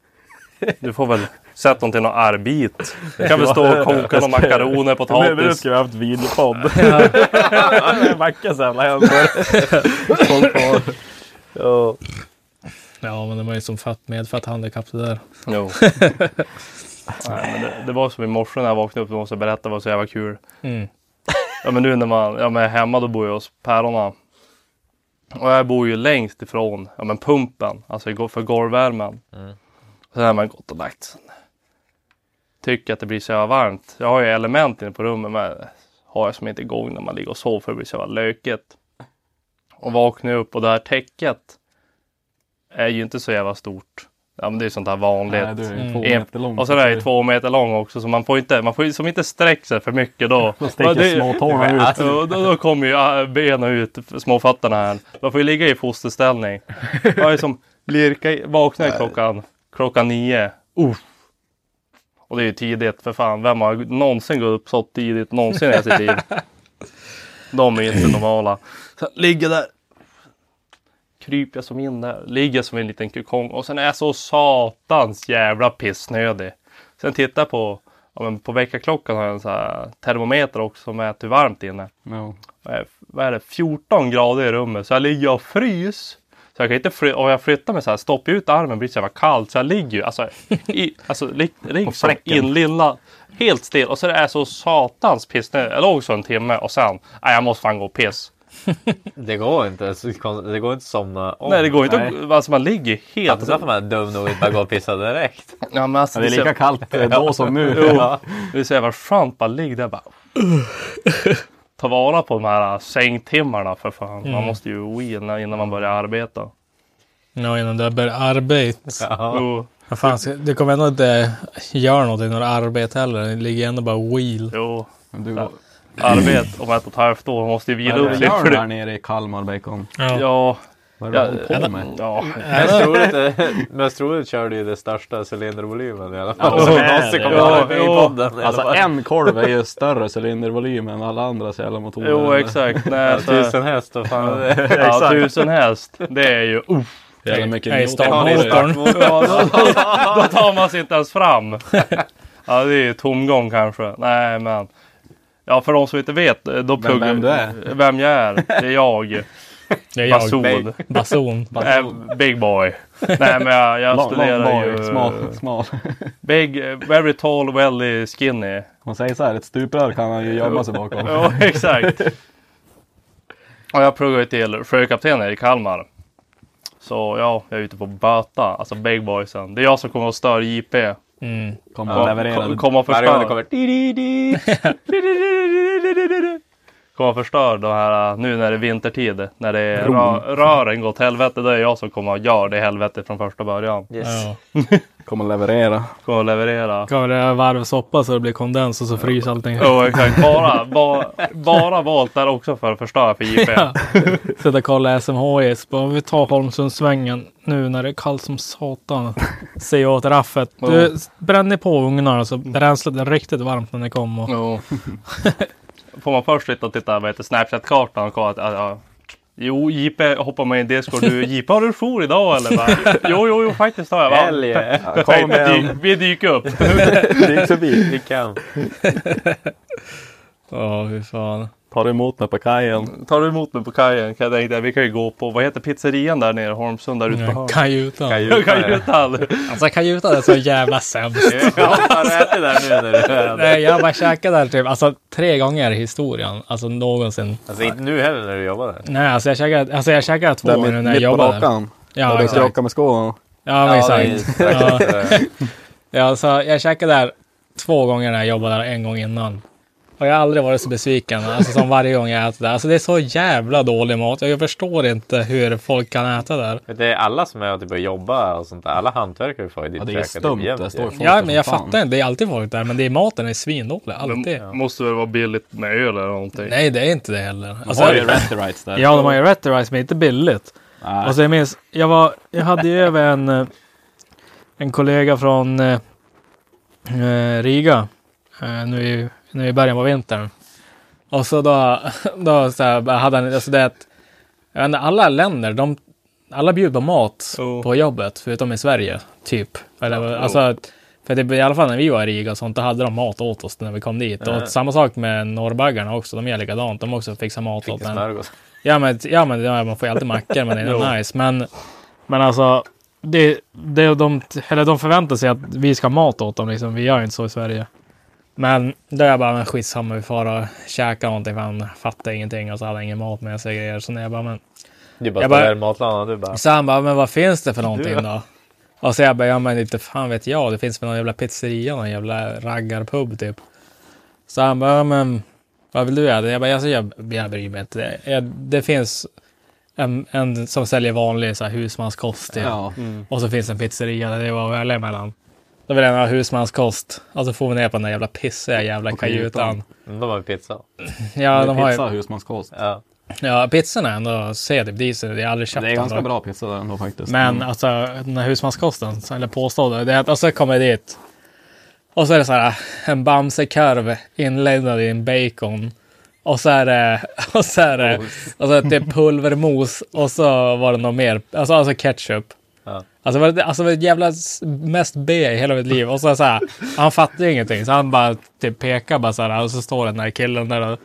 du får väl sätta dem till någon arbit. Du kan väl stå och koka några makaroner, Men nu potatis. ska vi ha haft videopodd. Så jävla händer. Ja. Ja, men det var ju som fött medfött handikapp det där. Jo. Nej, men det, det var som i morse när jag vaknade upp. Jag måste berätta vad det var så jävla kul. Mm. Ja men nu när man ja, men är hemma då bor jag hos pärorna. Och jag bor ju längst ifrån ja, men pumpen. Alltså för golvvärmen. Sen har man gått och lagt sig. Tycker att det blir så jävla varmt. Jag har ju element inne på rummet men har jag som inte igång när man ligger och sover för det blir så jävla lökigt. Och vaknar upp och det här täcket är ju inte så jävla stort. Ja men det är sånt här vanligt. Nej, du är Mm. två meter lång. Och så är det två meter lång också så man får inte, man får ju som inte sträcka sig för mycket då. Då sticker småtårna ut. Ja, då, då kommer ju äh, benen ut, småfötterna här. Man får ju ligga i fosterställning. Jag är som lirka, vaknar klockan, klockan nio. Uff. Och det är ju tidigt för fan. Vem har någonsin gått upp så tidigt någonsin i sitt liv? De är inte normala. Så ligger där. Kryper jag som in där. Ligger som en liten kukong. Och sen är jag så satans jävla pissnödig. Sen tittar jag på, ja, men på väckarklockan har jag en sån här termometer också som mäter hur varmt inne. Ja. Vad är- Vad är det? 14 grader i rummet. Så jag ligger och frys. Så jag kan inte fly- och jag flyttar mig så här, stoppar ut armen blir det så jävla kallt. Så jag ligger ju alltså, i, alltså li, ligger som fläcken. inlindad. Helt still. Och så det är så satans pissnödig. Jag låg så en timme och sen, nej jag måste fan gå och piss. Det går inte. Det går inte att somna om. nej det går inte nej. alltså man ligger helt... Så att man är dum nog att bara gå och pissa direkt. Ja, men alltså, Ja, det är lika kallt eh, då som nu. Jo, det är så jävla skönt bara ligga där bara. Ta vara på de här sängtimmarna för fan. Man måste ju wheela innan man börjar arbeta. Ja, innan du börjar arbeta. Ja. Jo, Vad fan, du kommer ändå inte göra någonting när du arbetar heller. Det ligger ändå bara wheel. jo. Du, Arbete om ett och ett halvt år. Man måste ju vila vad är upp sig. gör För där det. nere i Kalmar Bacon? Ja. Ja, Vad är det ja, på med? ja. Mest troligt, är- mest troligt kör du ju det största cylindervolymen i alla fall. Ja, som någonsin det. kommer Ja, vara med i podden. i alla Alltså fall. en korv är ju större cylindervolym än alla andra jävla motorer. Jo, exakt. Nej, Ja, så, tusen häst och fan. ja, tusen häst. Det är ju... Uff. Jävla mycket Nej, motor. startmotorn. Ja, då, då tar man sig inte ens fram. Ja, det är ju tomgång kanske. Nej, men. Ja, för de som inte vet. Då pluggar, vem du är. Vem jag är. Det är jag. Det är jag. Bason. Bason. Äh, big boy. Nej, men jag, jag Lång, lång studerar boy, ju. smal, smal. Big, very tall, welly, skinny. Man säger så här, ett stuprör kan han ju gömma sig bakom. Ja, exakt. Och jag pluggar ju till sjökapten här i Kalmar. Så ja, jag är ute på böta, alltså big boysen. Det är jag som kommer att störa JP. Mm. Kommer Ja, leverera. kom- Kommer att Varje gång det förstöra. kommer... Kommer förstöra de här nu när det är vintertid. När det är rö rören går åt helvete. Det är jag som kommer att göra det helvete från första början. Yes. Ja. Kommer att leverera. Kommer att leverera. Kan det varv soppa så det blir kondens och så fryser allting. Jo exakt. Bara, bara, bara valt där också för att förstöra för JP. Ja. Sätta kolla SMHS. Bara vi tar Holmsundssvängen nu när det är kallt som satan. Säger åt raffet. Du bränner på ugnarna så bränslet är riktigt varmt när det kommer. Jo. Får man först sitta och titta heter Snapchat-kartan och kolla att ja, ja. Jo, JP hoppar med i en Discord. Du, JP har du jour idag eller? Bara, jo, jo, jo, faktiskt har jag. Va? Helg. Perfekt. Kom igen. Dy- Vi dyker upp. Det gick förbi. Vi kan. Ja, fy fan. Tar du emot mig på kajen? Tar du emot mig på kajen kan jag tänka vi kan ju gå på, vad heter pizzerian där nere i Holmsund där ute på Ja, hörnet? Kajutan. Kajutan. Alltså kajutan är så jävla sämst. Ja, har ätit där nu när du är Nej, jag har bara käkat där typ, alltså tre gånger i historien. Alltså någonsin. Alltså inte nu heller när du jobbar där. Nej, alltså jag käkade, alltså jag käkade två gånger mitt, när jag mitt på jobbade. där. rakan. Ja, Där du exakt. krockar med skon. Ja, exakt. Ja, ja, så jag käkade där två gånger när jag jobbade där en gång innan. Och jag har aldrig varit så besviken alltså, som varje gång jag äter där. Alltså det är så jävla dålig mat. Jag förstår inte hur folk kan äta där. Det är alla som är typ och jobbar och sånt där. Alla hantverkare får ju dit Ja, det är stumt. Det står ja. folk Ja, men jag fan. fattar inte. Det är alltid folk där. Men det är maten är svindålig. Alltid. Det måste väl vara billigt med öl eller någonting. Nej, det är inte det heller. De Alltså, har ju rätt rights där. ja, de har ju rice, men inte billigt. Nej. Och så jag minns, jag, var, jag hade ju över en, eh, en kollega från, eh, eh, Riga. Eh, nu, nu i början på vintern. Och så då, då så här, hade han, alltså det att, jag vet inte, alla länder, de, alla bjuder på mat Jo. på jobbet, förutom i Sverige, typ. Eller, alltså, att- för det, i alla fall när vi var i Riga och sånt, då hade de mat åt oss när vi kom dit. Och samma sak med norrbaggarna också, de gör likadant. De också fixar mat åt en. Ja men, ja, men ja, man får ju alltid mackor, men det är nice. Men, men alltså, det, det, de, eller de förväntar sig att vi ska ha mat åt dem. Liksom. Vi gör ju inte så i Sverige. Men då är jag bara, men skitsamma, vi får och käka någonting. För han fattar ingenting och så hade han ingen mat med sig grejer. Så när jag bara, men Du bara Jag bara- matlådan du bara... så han bara, men vad finns det för någonting då? Och så jag bara, ja men inte fan vet jag. Det finns väl någon jävla pizzeria, någon jävla raggarpub typ. Så han bara, ja, men vad vill du äta? Jag bara, alltså, jag, jag bryr mig inte. Det, jag, det finns en, en som säljer vanlig så här, husmanskost typ. Ja. Och så finns en pizzeria där det var att välja mellan. Då vill jag ha husmanskost. Och så får vi ner på den där jävla pissiga jävla På kajutan. De har ju pizza. Ja, de har pizza, ju, husmanskost. Ja. ja, pizzorna är ändå ser typ decent. Jag har aldrig köpt Det är ganska dock. bra pizza där ändå faktiskt. Men Mm. alltså den här husmanskosten, eller påstådda, det är att och så kommer jag dit. Och så är det så här en bamsekorv inländad i en bacon. Och så är det, och så är det, och så är det pulvermos och så var det något mer, alltså, alltså ketchup. Ja. Alltså, var det, alltså det var ett jävla mest B i hela mitt liv. Och så, så här, han fattar ju ingenting. Så han bara typ pekar bara så här. Och så står den där killen där och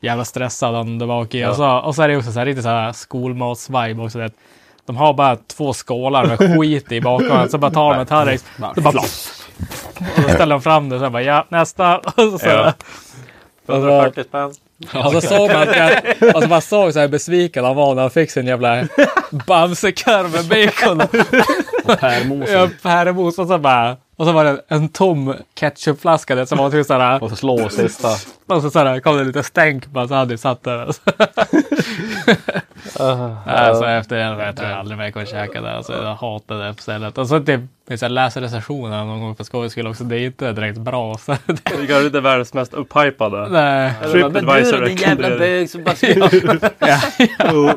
jävla stressad han där bak i. Och, så, och så är det också så här riktigt så här skolmatsvibe också. Det. De har bara två skålar med skit i bakom. Så bara tar de en tallrik. Så bara Och så ställer de fram det. Så bara ja, nästa. Och så, Ja. och så, 140 spänn och så såg man att och så alltså, man såg så här besviken han var när han fick sin jävla bamsekorv med bacon. Pärmos. Ja, pärlemos och så bara. Och så var det en tom ketchupflaska där som var typ såhär. Och så slå sista. Och så såhär kom det lite stänk bara så hade jag satt där. Nej, så efter det jag tror jag aldrig mer kommer käka där. Alltså, jag hatade det på stället. Och så typ, jag läser recensionerna någon gång för skojs skull också. Det är inte direkt bra. Så det, är inte världens mest upphypade. nej. Tripadvisor rekommenderar. bög som bara ska... Jo,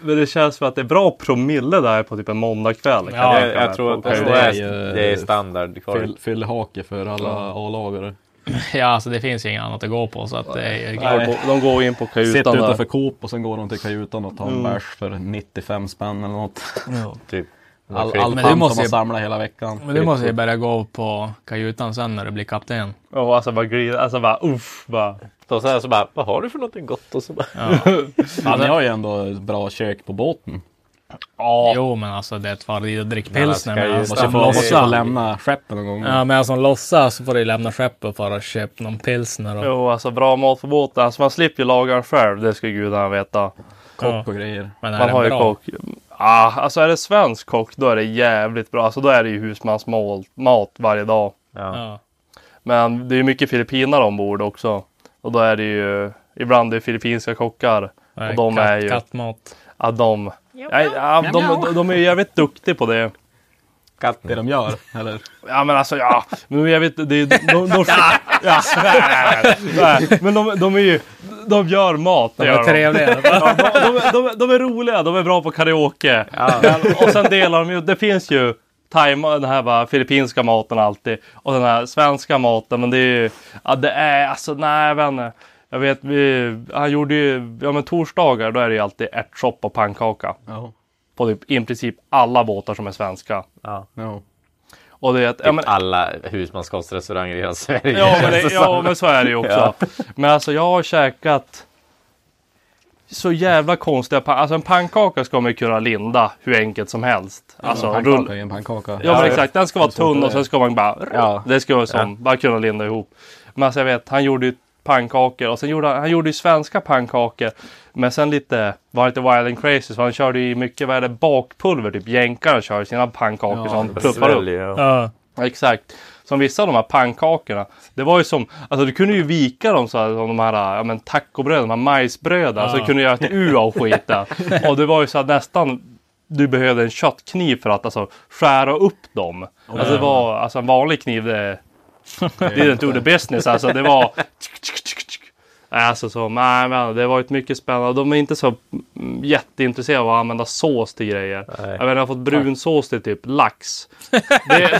Men det känns som att det är bra promille där på typ en måndagkväll. kan Ja, Jag, jag tror att det, är, Det är standard. Fyll, fyllhake för alla A-lagare. Ja, alltså det finns ju inget annat att gå på. Så att det är ju De går- De går in på Sitter kajutan utanför där. Coop och sen går de till kajutan och tar en bärs för 95 spänn eller något. Typ. All, all Men pant du måste ju- hela veckan. Men du måste ju börja gå på kajutan sen när du blir kapten. Och alltså bara grilla, alltså bara uff. Bara. Så här så bara, vad har du för någonting gott? Och så bara, Ja. Ja, ni har ju ändå ett bra kök på båten. Jo, men alltså det är ett farligt att dricka pilsner. Men alltså, ju få lossa. lämna skeppet någon gång. Ja, men alltså låtsas så får du lämna skeppet för att köpa någon pilsner. Och, Jo, alltså bra mat på båten. Alltså man slipper ju laga den själv. Det ska gudarna veta. Kock och grejer. Men är Man det har ju bra? kock. Ah, alltså är det svensk kock då är det jävligt bra. Alltså då är det ju husmansmat mat varje dag. ja. Ja. Men det är ju mycket filippinare ombord också. Och då är det ju ibland det är filippinska kockar. Nej, Och de katt, är ju- Kattmat. Ja, de, ja, ja, de, de, de är ju jävligt duktiga på det. Det de gör, eller? Ja men alltså ja, men jag vet det är de, de, de, ja, men de, de är ju, de gör mat. det De gör är trevliga. Ja, de, de, de, de är roliga, de är bra på karaoke. Och sen delar de ju, det finns ju thai, den här va, filippinska maten alltid. Och den här svenska maten. Men det är ju, ja det är alltså nej jag vet inte. Jag vet, vi, han gjorde ju, ja men torsdagar då är det ju alltid ärtsoppa och pannkaka. Ja. På typ i princip alla båtar som är svenska. ja. ja. Och det är att, ja, Typ men, alla husmanskostrestauranger i hela Sverige. Ja, men, det, ja men så är det ju också. Men alltså jag har käkat så jävla konstiga pan- Alltså en pannkaka ska man ju kunna linda hur enkelt som helst. Alltså rull... Pannkaka i en pannkaka. Ja men Ja, exakt, den ska vara tunn och sen ska man bara... Ja. Det ska vara som, bara kunna linda ihop. Men alltså jag vet, han gjorde ju pannkakor och sen gjorde han, han gjorde ju svenska pannkakor. Men sen lite, var lite wild and crazy så han körde ju mycket, vad är det, bakpulver. Typ jänkarna kör sina pannkakor Ja, som pluppar upp. Ja. Ja. Ja, Exakt. Som vissa av de här pannkakorna. Det var ju som, alltså du kunde ju vika dem så här, som de här, ja men tacobröd, de här majsbröden. Alltså du kunde göra ett U av skiten. och det var ju så här nästan, du behövde en köttkniv för att alltså skära upp dem. Alltså det var, alltså en vanlig kniv det didn't do the business. Alltså det var, Alltså så, nej, men det har varit mycket spännande. De är inte så jätteintresserade av att använda sås till grejer. Nej. Jag, vet, jag har fått brunsås till typ lax. Det, det,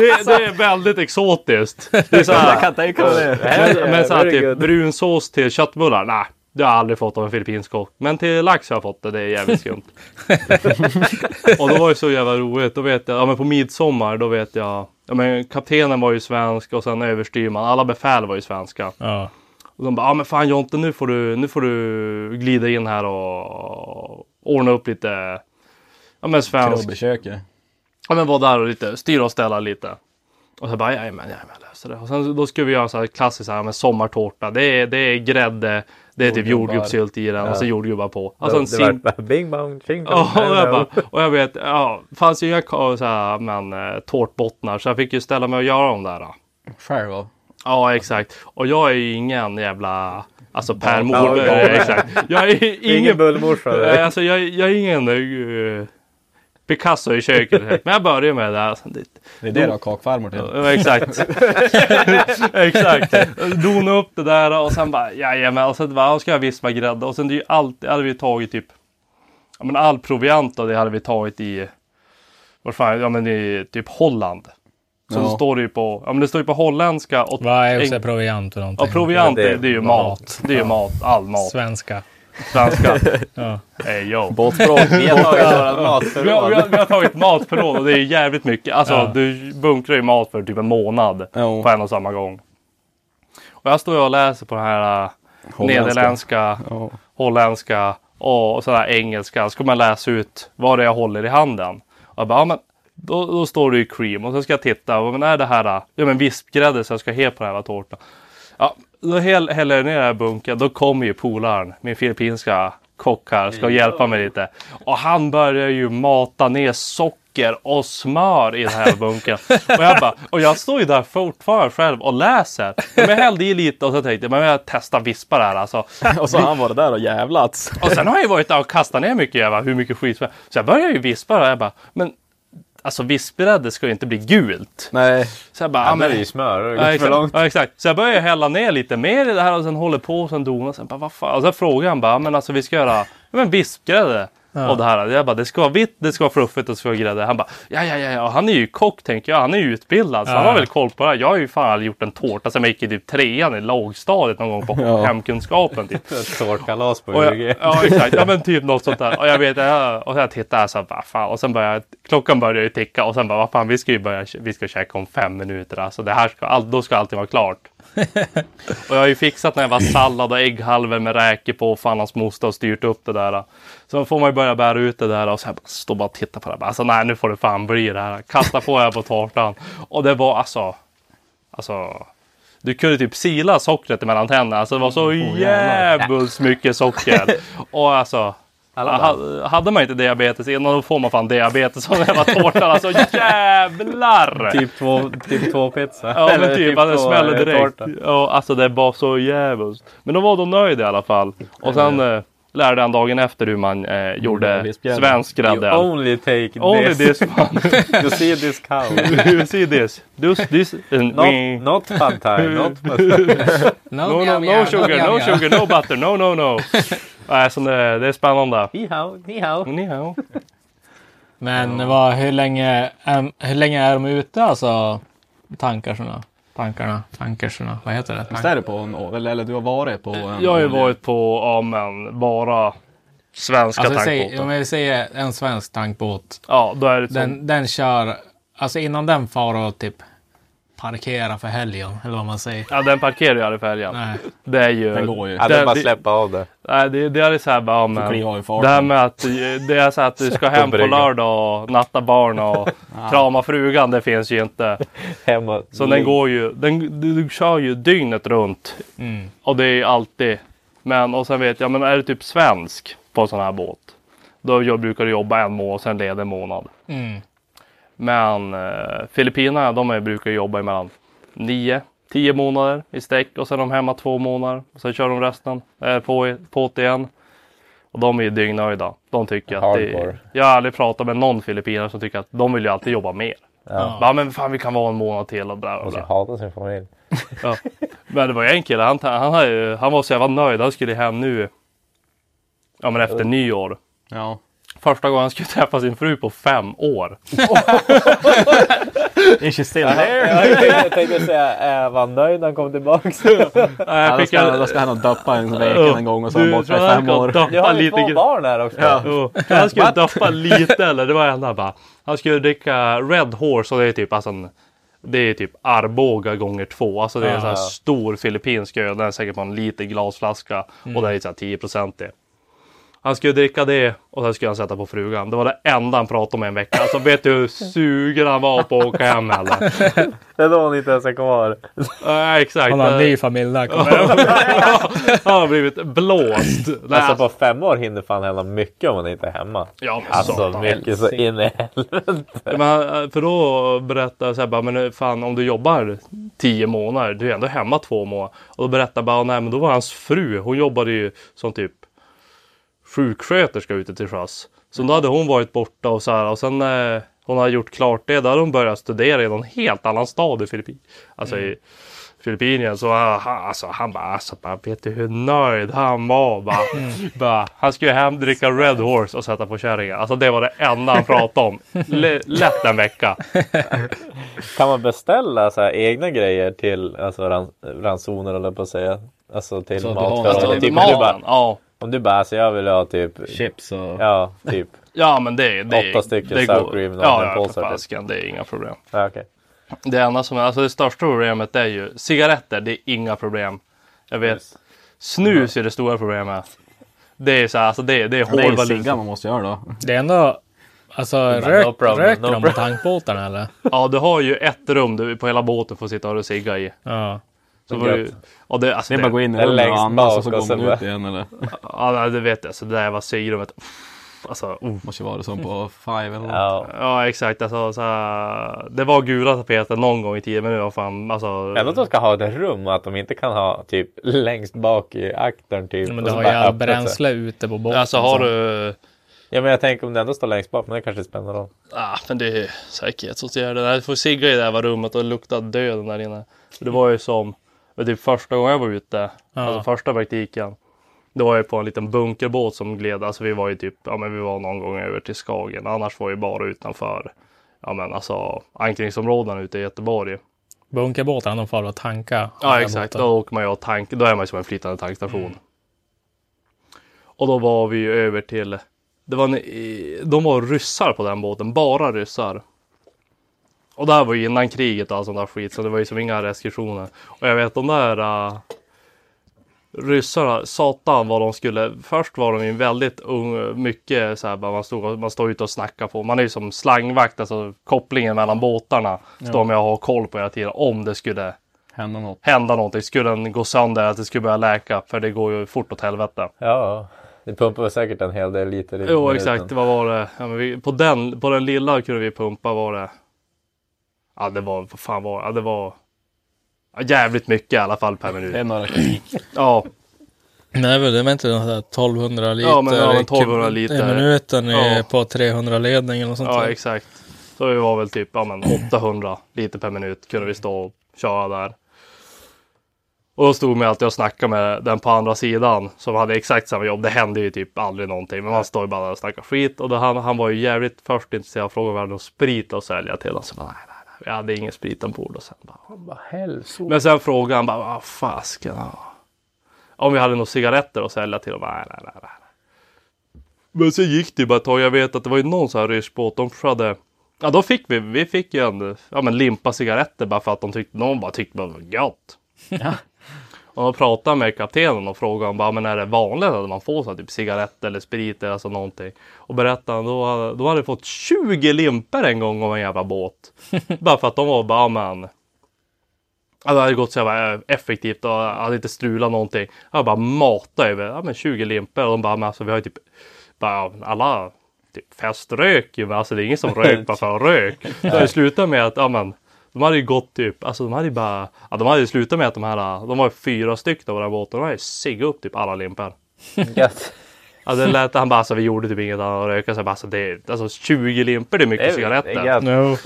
det, det är väldigt exotiskt. Det är så Jag här, kan tänka mig det. men, men så här, typ brunsås till köttbullar, nej. Det har jag aldrig fått av en filippinsk kock. Men till lax har jag fått det, det är jävligt skumt. och då var det så jävla roligt. Då vet jag, ja men på midsommar, då vet jag. Ja men kaptenen var ju svensk och sen överstyrman. Alla befäl var ju svenska. Ja. Och de bara, ja men fan Jonte nu får du, nu får du glida in här och ordna upp lite. Ja men svensk. Ja men vara där och lite styra och ställa lite. Och så bara, jajamän, jajamän, löser det. Och sen då skulle vi göra så här klassiskt så här med sommartårta. Det är, det är grädde, det är typ jordgubbssylt i den och så jordgubbar på. Alltså en sim- var bing bong, ching bong. Ja, och jag, bara, och jag vet, ja, fanns ju inga så här, men, eh, tårtbottnar så jag fick ju ställa mig och göra dem där. Då. Själv? Ja, exakt. Och jag är ju ingen jävla, alltså Per Ja, Morberg. ja. exakt. Jag är Ingen ingen, bullmorsa. Alltså jag, jag är ingen uh, Picasso i köket. Men jag börjar med det. Alltså, det Det är det du har kakfarmor till. Ja, exakt. exakt. Dona upp det där och sen bara jajamän. Och sen bara, "Ja, ska jag vispa grädde. Och sen det är ju alltid, hade vi tagit typ. Ja men all proviant och det hade vi tagit i. Vad fan, ja men i typ Holland. Så Ja. det står det ju på, ja men det står ju på holländska och. Vad är också proviant för någonting? Ja proviant Det det, är det är ju mat. mat. Det är ju mat, all mat. Svenska. Svenska. Ja. Hey yo. Båtspråk. Vi har tagit vårat Vi har, vi, matförråd. har, vi har tagit matförråd och det är jävligt mycket. Alltså Ja. du bunkrar ju mat för typ en månad Jo. på en och samma gång. Och jag står och läser på den här äh, Holländska. nederländska, Ja. holländska och sådär engelska. Så ska man läsa ut vad det är jag håller i handen. Och jag bara, ja, men då, då står det ju cream och så ska jag titta. Men är det här, äh, ja men vispgrädde så jag ska ha på den här tårtan. Ja, då häll- häller jag ner den här bunken. Då kommer ju polaren, min filippinska kock här, ska hjälpa mig lite. Och han börjar ju mata ner socker och smör i den här bunken. och, jag bara, och jag står ju där fortfarande själv och läser. Men jag hällde i lite och så tänkte jag, men jag testar vispa det här alltså. Och så har han varit där och jävlats. Och sen har jag ju varit där och kastat ner mycket jävla, hur mycket skit som helst. Så jag börjar ju vispa det och jag bara, men alltså vispgrädde ska ju inte bli gult. Nej. Så jag bara, Ja, men det är ju smör. Det Ja exakt. långt. ja exakt. Så jag började hälla ner lite mer i det här och sen håller på och sen donar. Sen bara vad fan. Och sen frågade han bara, men alltså vi ska göra ja, men vispgrädde. Och det här. Jag bara, det ska vara vitt, det ska vara fluffigt och det ska vara grädde. Han bara, ja ja ja, ja. Han är ju kock tänker jag. Han är ju utbildad. Så han har väl koll på det här. Jag har ju fan aldrig gjort en tårta som jag gick i typ trean i lågstadiet någon gång på Ja. hemkunskapen. Typ. Tårtkalas på UG. ja exakt, ja men typ något sånt där. Och jag vet, jag, och jag tittar så här, fan. Och sen börjar klockan börjar ju ticka och sen bara, vad fan vi ska ju börja, vi ska käka om fem minuter. Alltså det här ska, all, då ska allting vara klart. och jag har ju fixat när var sallad och ägghalvor med räkor på. och Fan hans moster har styrt upp det där. Så får man ju börja bära ut det där och så här, bara stå bara och titta på det. Bara, Alltså nej nu får det fan bli det här. Kasta på här på tårtan. Och det var alltså, alltså du kunde typ sila sockret mellan tänderna. Alltså det var så jävligt mycket socker. Och alltså. Ha- Hade man inte diabetes innan då får man fan diabetes av den här tårtan. Alltså jävlar! Typ två, typ två pizza. Ja men Eller typ, att det smäller eh, direkt. Ja, alltså det var så jävligt. Men då var de nöjda i alla fall. Och sen eh, lärde han dagen efter hur man eh, gjorde svensk You grädde. only take Only this. this one. you see this cow. you see this. This, this. and Not, we- not fun time. Not No, no, no sugar, no sugar, no butter, no, no, no. Nej, så det, det är spännande. Ni hao, ni hao. Ni hao. Men vad, hur, länge, är, hur länge är de ute alltså? Tankarna? Tankarna? Tankersarna? Vad heter det? Visst är det på en, eller, eller du har varit på en... Jag har ju varit på, ja men, bara svenska Alltså, säg, tankbåtar. om jag säger en svensk tankbåt. Ja, då är det så. Den, den kör, alltså innan den far och typ parkera för helgen, eller vad man säger. Ja, den parkerar ju aldrig färjan. Nej. Det är ju... Den går ju. Ja, det är bara det- släppa av det. Nej, det, det är så här bara, men, Det här med att det är så att du ska hem på lördag och natta barn och krama frugan, det finns ju inte. Hemma. Så den går ju, den, du, du kör ju dygnet runt. Mm. Och det är alltid. Men och sen vet jag, men är du typ svensk på en sån här båt. Då jag brukar du jobba en månad och sen leda en månad. Mm. Men eh, Filippinerna de är, brukar jobba mellan 9 10 månader i sträck och sen är de hemma två månader. Och sen kör de resten eh, på, på det igen. Och de är ju dyngnöjda. De tycker att det, Hardcore. Jag har aldrig pratat med någon filippinare som tycker att de vill ju alltid jobba mer. Ja. Ja men fan vi kan vara en månad till och bla bla Och så bla. hatar sin familj. Ja. Men det var ju en kille, han, han, hade ju- han var så jävla nöjd. Han skulle hem nu. Ja men efter nyår. Ja. Första gången han skulle träffa sin fru på fem år. Is she still there? jag tänkte säga, är man nöjd när han kom tillbaks? Nej, Ja, jag då, ska, en- då ska han nog döpa en vecka en gång och så är han Du, borta i han fem år. Jag har ju lite två barn här också. Ja. Jo, han skulle döpa lite eller det var enda bara. Han skulle dricka Red Horse och det är typ alltså en, Det är typ Arboga gånger två. Alltså det är en sån här stor filippinsk öl. Den är säkert på en liten glasflaska. Och det är så här 10 det. Han skulle dricka det och sen skulle han sätta på frugan. Det var det enda han pratade om i en vecka. Alltså vet du hur sugen han var på att åka hem eller? Det då hon inte ens är kvar. Ja exakt. Han har en ny familj där. han har blivit blåst. Nej, Alltså på fem år hinner fan hända mycket om man inte är hemma. Ja, men Alltså satan. mycket så in i helvete. Men, för då berättade jag så här, bara, men fan om du jobbar tio månader, du är ändå hemma två månader. Och då berättade jag bara, nej men då var hans fru, hon jobbade ju som typ sjuksköterska ute till sjöss. Så då hade hon varit borta och så här och sen eh, hon hade gjort klart det, då hade hon börjat studera i någon helt annan stad i Filippin. Alltså i Filippinien. Så ah, han, alltså, han bara, alltså, bara, vet du hur nöjd han var? Bara, bara, han skulle hem, dricka Red Horse och sätta på kärringen. Alltså det var det enda han pratade om. L- lätt en vecka. Kan man beställa så här egna grejer till alltså, ran, ransoner eller på att säga? Alltså till Så mat. för- alltså, typ, Maten, ja. Om du bara, alltså jag vill ha typ, Chips och... ja typ. Ja men det, det Åtta stycken det sour cream och Ja, en ja påse, för typ. fasken, det är inga problem. Ja, okej. Det enda som är, alltså det största problemet är ju cigaretter, det är inga problem. Jag vet. Snus är det stora problemet. Det är så här, alltså det, det är Det är ju hård ciggar valuta. man måste göra då. Det är ändå... Alltså no rök, problem, röker no de på tankbåtarna eller? Ja, du har ju ett rum du på hela båten får sitta och cigga i. Ja. Så var det, och det, alltså Det är bara att gå in i rummet och andas och så går man ut igen eller? Ja, det vet jag. Så det där var cigrummet. Alltså, oh. Måste ju vara som på Five eller något. Ja. Ja, exakt. Alltså, så här, det var gula tapeter någon gång i tiden, men nu var fan alltså. Ändå att de ska ha ett rum och att de inte kan ha typ längst bak i aktern typ. Men du har ju all bränsle ute på båten. Alltså har du. Ja men jag tänker om det ändå står längst bak, men det kanske spelar någon roll. Ah, men det är säkerhetsåtgärder. Du får sigga i det här var rummet och det luktar döden där inne. För Det var ju som, men typ första gången jag var ute, alltså första praktiken. Det var ju på en liten bunkerbåt som gled, alltså vi var ju typ, ja men vi var någon gång över till Skagen. Annars var ju bara utanför, ja men alltså ankringsområdena ute i Göteborg. Bunkerbåtarna de får väl tanka. Ja exakt, då åker man ju och tank, då är man ju som en flytande tankstation. Och då var vi ju över till, det var en, de var ryssar på den båten, bara ryssar. Och det här var ju innan kriget och allt sånt där skit, så det var ju som inga restriktioner. Och jag vet de där uh, ryssarna, satan vad de skulle, först var de ju väldigt ung, mycket så här, man stod, man stod ute och snackade på. Man är ju som slangvakt, alltså kopplingen mellan båtarna. Står man och har koll på hela tiden om det skulle Hända något. hända någonting. Skulle den gå sönder, att det skulle börja läka. För det går ju fort åt helvete. Ja, det pumpar väl säkert en hel del liter i Jo minuten. exakt, vad var det? Ja, men vi, på, den, på den lilla kunde vi pumpa var det. Ja det var, vad fan var det? Ja, det var ja, jävligt mycket i alla fall per Det är minut. några kubik. Ja, Nej, men det var inte något där 1200 liter, Ja, men ja, men 1200 kub- liter. i minuten Ja. på 300 ledning eller något sånt ja där. exakt. Så vi var väl typ ja, men 800 liter per minut kunde vi stå och köra där. Och då stod man alltid och snackade med den på andra sidan som hade exakt samma jobb. Det hände ju typ aldrig någonting. Men man står ju bara där och snackar skit. Och då han, han var ju jävligt först intresserad av frågan om vi hade någon sprit att sälja till oss. Så bara, nej, nej, vi hade ingen sprit ombord. Och sen bara, Vad hälso. men sen frågade han bara, vad fasken. Om vi hade några cigaretter att sälja till dem. Nej, nej, nej, nej. Men sen gick det ju bara ett tag. Jag vet att det var ju någon sån här rysk båt. De hade, ja då fick vi, vi fick ju en, ja men limpa cigaretter bara för att de tyckte, någon bara tyckte det var gött. Och då pratade jag med kaptenen och frågade om bara, men är det vanligt att man får så här, typ cigaretter eller sprit eller alltså någonting. Och berättade han då, då hade jag fått 20 limper en gång av en jävla båt. bara för att de var bara, men Ja, det hade gått så jävla effektivt och hade inte strulat någonting. Jag bara matade över ja, men 20 limper och de bara, men alltså vi har ju typ bara alla typ feströk ju, men alltså det är ingen som rök bara för att rök. Så det slutade med att, ja men de hade ju gått typ, alltså de hade ju bara, ja de hade ju slutat med att de här, de var ju fyra stycken av våra båtar, de hade ju ciggat upp typ alla limper. Gött. Alltså det lät, han bara, alltså vi gjorde typ inget annat än att röka. Så bara, alltså, det är, alltså 20 limper det är Det mycket är, det cigaretter. är gött. No.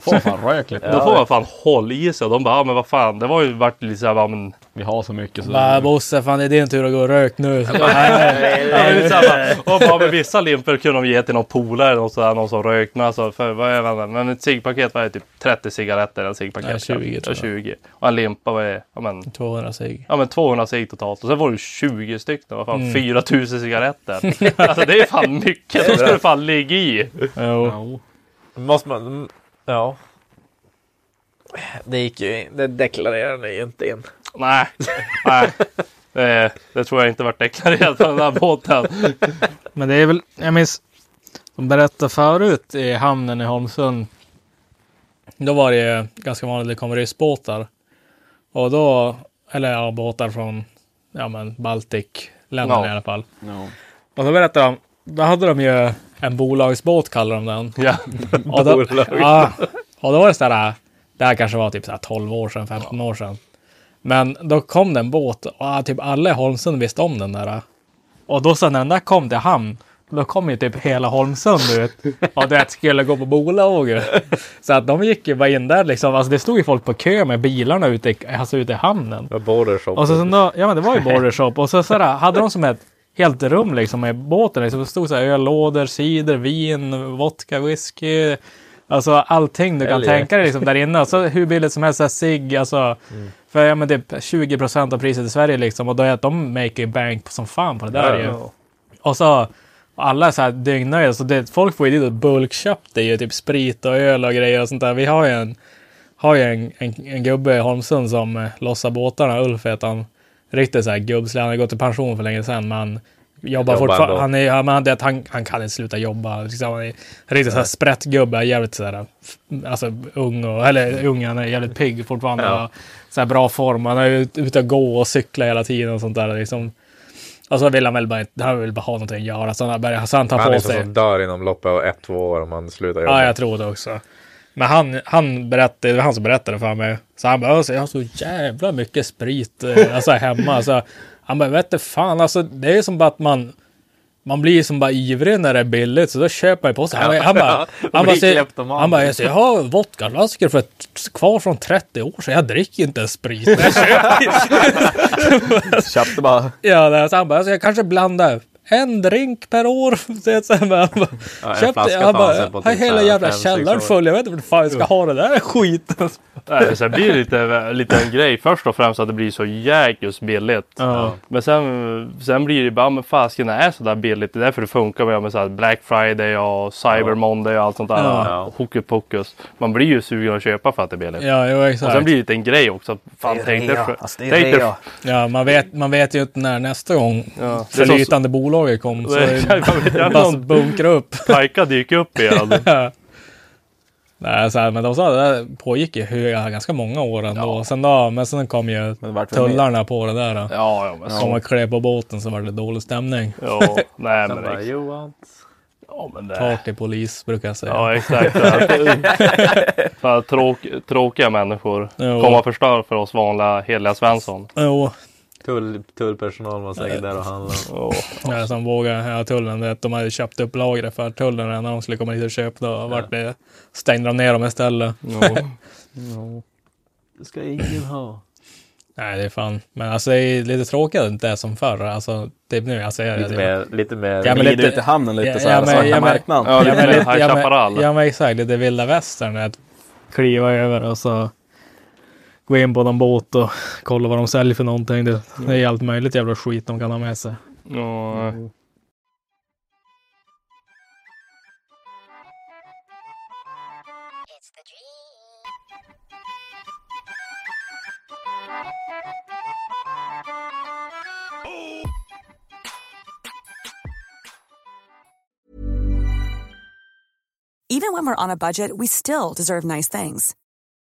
Får fan rök lite. Då får man fan håll i sig. Och de bara, ja, men vad fan, det var ju varit lite såhär, ja, men vi har så mycket så. Bara Bosse, fan det är din tur att gå och rök nu. Är och bara med vissa limpor kunde de ge till någon polare eller något sådär, någon som rökt. Men alltså, för, vad är det, men ett ciggpaket var ju typ 30 cigaretter en ciggpaket. Ja, 20 Ja, tror jag. 20. Och en limpa var ju, ja men, 200 cigg. ja, men 200 cigg totalt. Och sen var det 20 stycken, vad fan, Mm. 4000 cigaretter. alltså det är fan mycket. De ska du fan ligga i. Jo. Måste man... Ja. Det gick ju in. Det deklarerade ju inte in. Nej, nej. Det, det tror jag inte varit deklarerat på den här båten. Men det är väl, jag minns, de berättade förut i hamnen i Holmsund. Då var det ju ganska vanligt, det kom ryssbåtar. Och då, eller ja, båtar från, ja men Baltic-länderna Ja. i alla fall. Ja. Och så berättade de, då hade de ju en bolagsbåt kallar de den. Ja. Och då, ja, och då var det sådär, det här kanske var typ såhär 12 år sedan, 15 år sedan. Men då kom det en båt och typ alla i Holmsund visste om den där. Och då sen när den där kom till hamn, då kom ju typ hela Holmsund ut och det skulle gå på bolag. Så att de gick ju bara in där liksom. Alltså det stod ju folk på kö med bilarna ute i, alltså ute i hamnen. Det var border shop. Och så, sen då, ja men det var ju border shop. Och så, så där, hade de som ett helt rum liksom med båten. Liksom. Det stod så här öllådor, cider, vin, vodka, whisky. Alltså allting du kan tänka dig liksom där inne. Och så hur billigt som helst, cigg, alltså. För ja men det är 20 procent av priset i Sverige liksom. Och då är att de make bank som fan på det där Ja, ju. Och så alla är så här dygnnöjda. Så det, folk får ju dit och bulkköpte ju typ sprit och öl och grejer och sånt där. Vi har ju en, har ju en, en, en gubbe i Holmsund som eh, lossar båtarna. Ulf heter han. Riktigt så här gubbslig. Han har gått i pension för länge sedan. Men jobbar, Jobbar fortfarande. Han, är, han, han, han, han kan inte sluta jobba. Liksom, han är riktigt så här sprättgubbe. Jävligt så här, f- alltså ung och, eller ung, han är jävligt pigg fortfarande. Ja. och Så här bra form. Han är ute och gå och cykla hela tiden och sånt där. Liksom. Och så vill han väl bara, han vill bara ha någonting att göra. Så han, börjar, så han tar Han är på sån sig. som dör inom loppet av ett, två år om man slutar jobba. Ja, jag tror det också. Men han, han berättade, det var han som berättade för mig. Så han bara, alltså, jag har så jävla mycket sprit eh, alltså, hemma. Alltså, han bara, vet du fan, alltså det är som bara att man man blir som bara ivrig när det är billigt så då köper man ju på sig. Han, han bara, han bara, så, han bara alltså, jag har vodkaflaskor för ett, kvar från 30 år sedan. Jag dricker inte ens sprit. Köpte bara. ja, det är så han bara, alltså, jag kanske blandar en drink per år. Jag, Ja, köpte, han bara, har typ hela jävla källaren full. Jag vet inte vad fan jag ska ha det där skiten. Nej, sen blir det lite, lite en grej. Först och främst att det blir så jäkligt billigt. Ja. Men sen, sen blir det bara, men fasken det är så där billigt. Det är därför det funkar med, med så här Black Friday och Cyber Monday och allt sånt där. Ja. Och Hokus pokus. Man blir ju sugen att köpa för att det är billigt. Ja, jo, Och exakt. sen blir det lite en grej också. Fan, tänk dig. Ja, man vet, man vet ju inte när nästa gång Ja. Det är bolaget kom. Så Det bara bunkra upp. Pajka dyker upp igen. Nej, så här, men de sa att det där pågick ju hur- ganska många år ändå. Sen då, men sen kom ju tullarna på det där. Då. Ja, ja men Kom så. och klev på båten så var det dålig stämning. Ja, nej men, bara, Johan. ja, men det. Partypolis brukar jag säga. Ja exakt. Fan, tråk, tråkiga människor. Jo. Komma och förstör för oss vanliga heliga Svensson. Jo, Tull, tullpersonal var säkert där och handlade. Ja. ja, som vågade, ja, tullen, vet, de hade köpt upp lagret för tullen när de skulle komma dit och köpa. Då vart det, stängde de ner dem istället. Ja. Det ska ingen ha. Nej, det är fan. Men alltså det är lite tråkigt att det inte är som förr. Alltså, typ nu. Alltså, jag, Lite jag, mer, lite mer. Ja, men lite- ut i hamnen lite Ja, så här, ja, svarta ja, marknaden. Ja, Ja, men lite ja, Chaparral. men, ja men exakt, lite vilda västern. Att kliva över och så gå in på någon båt och kolla vad de säljer för någonting. Det, det är allt möjligt jävla skit de kan ha med sig. Ja. Even when we're on a budget, we still deserve nice things.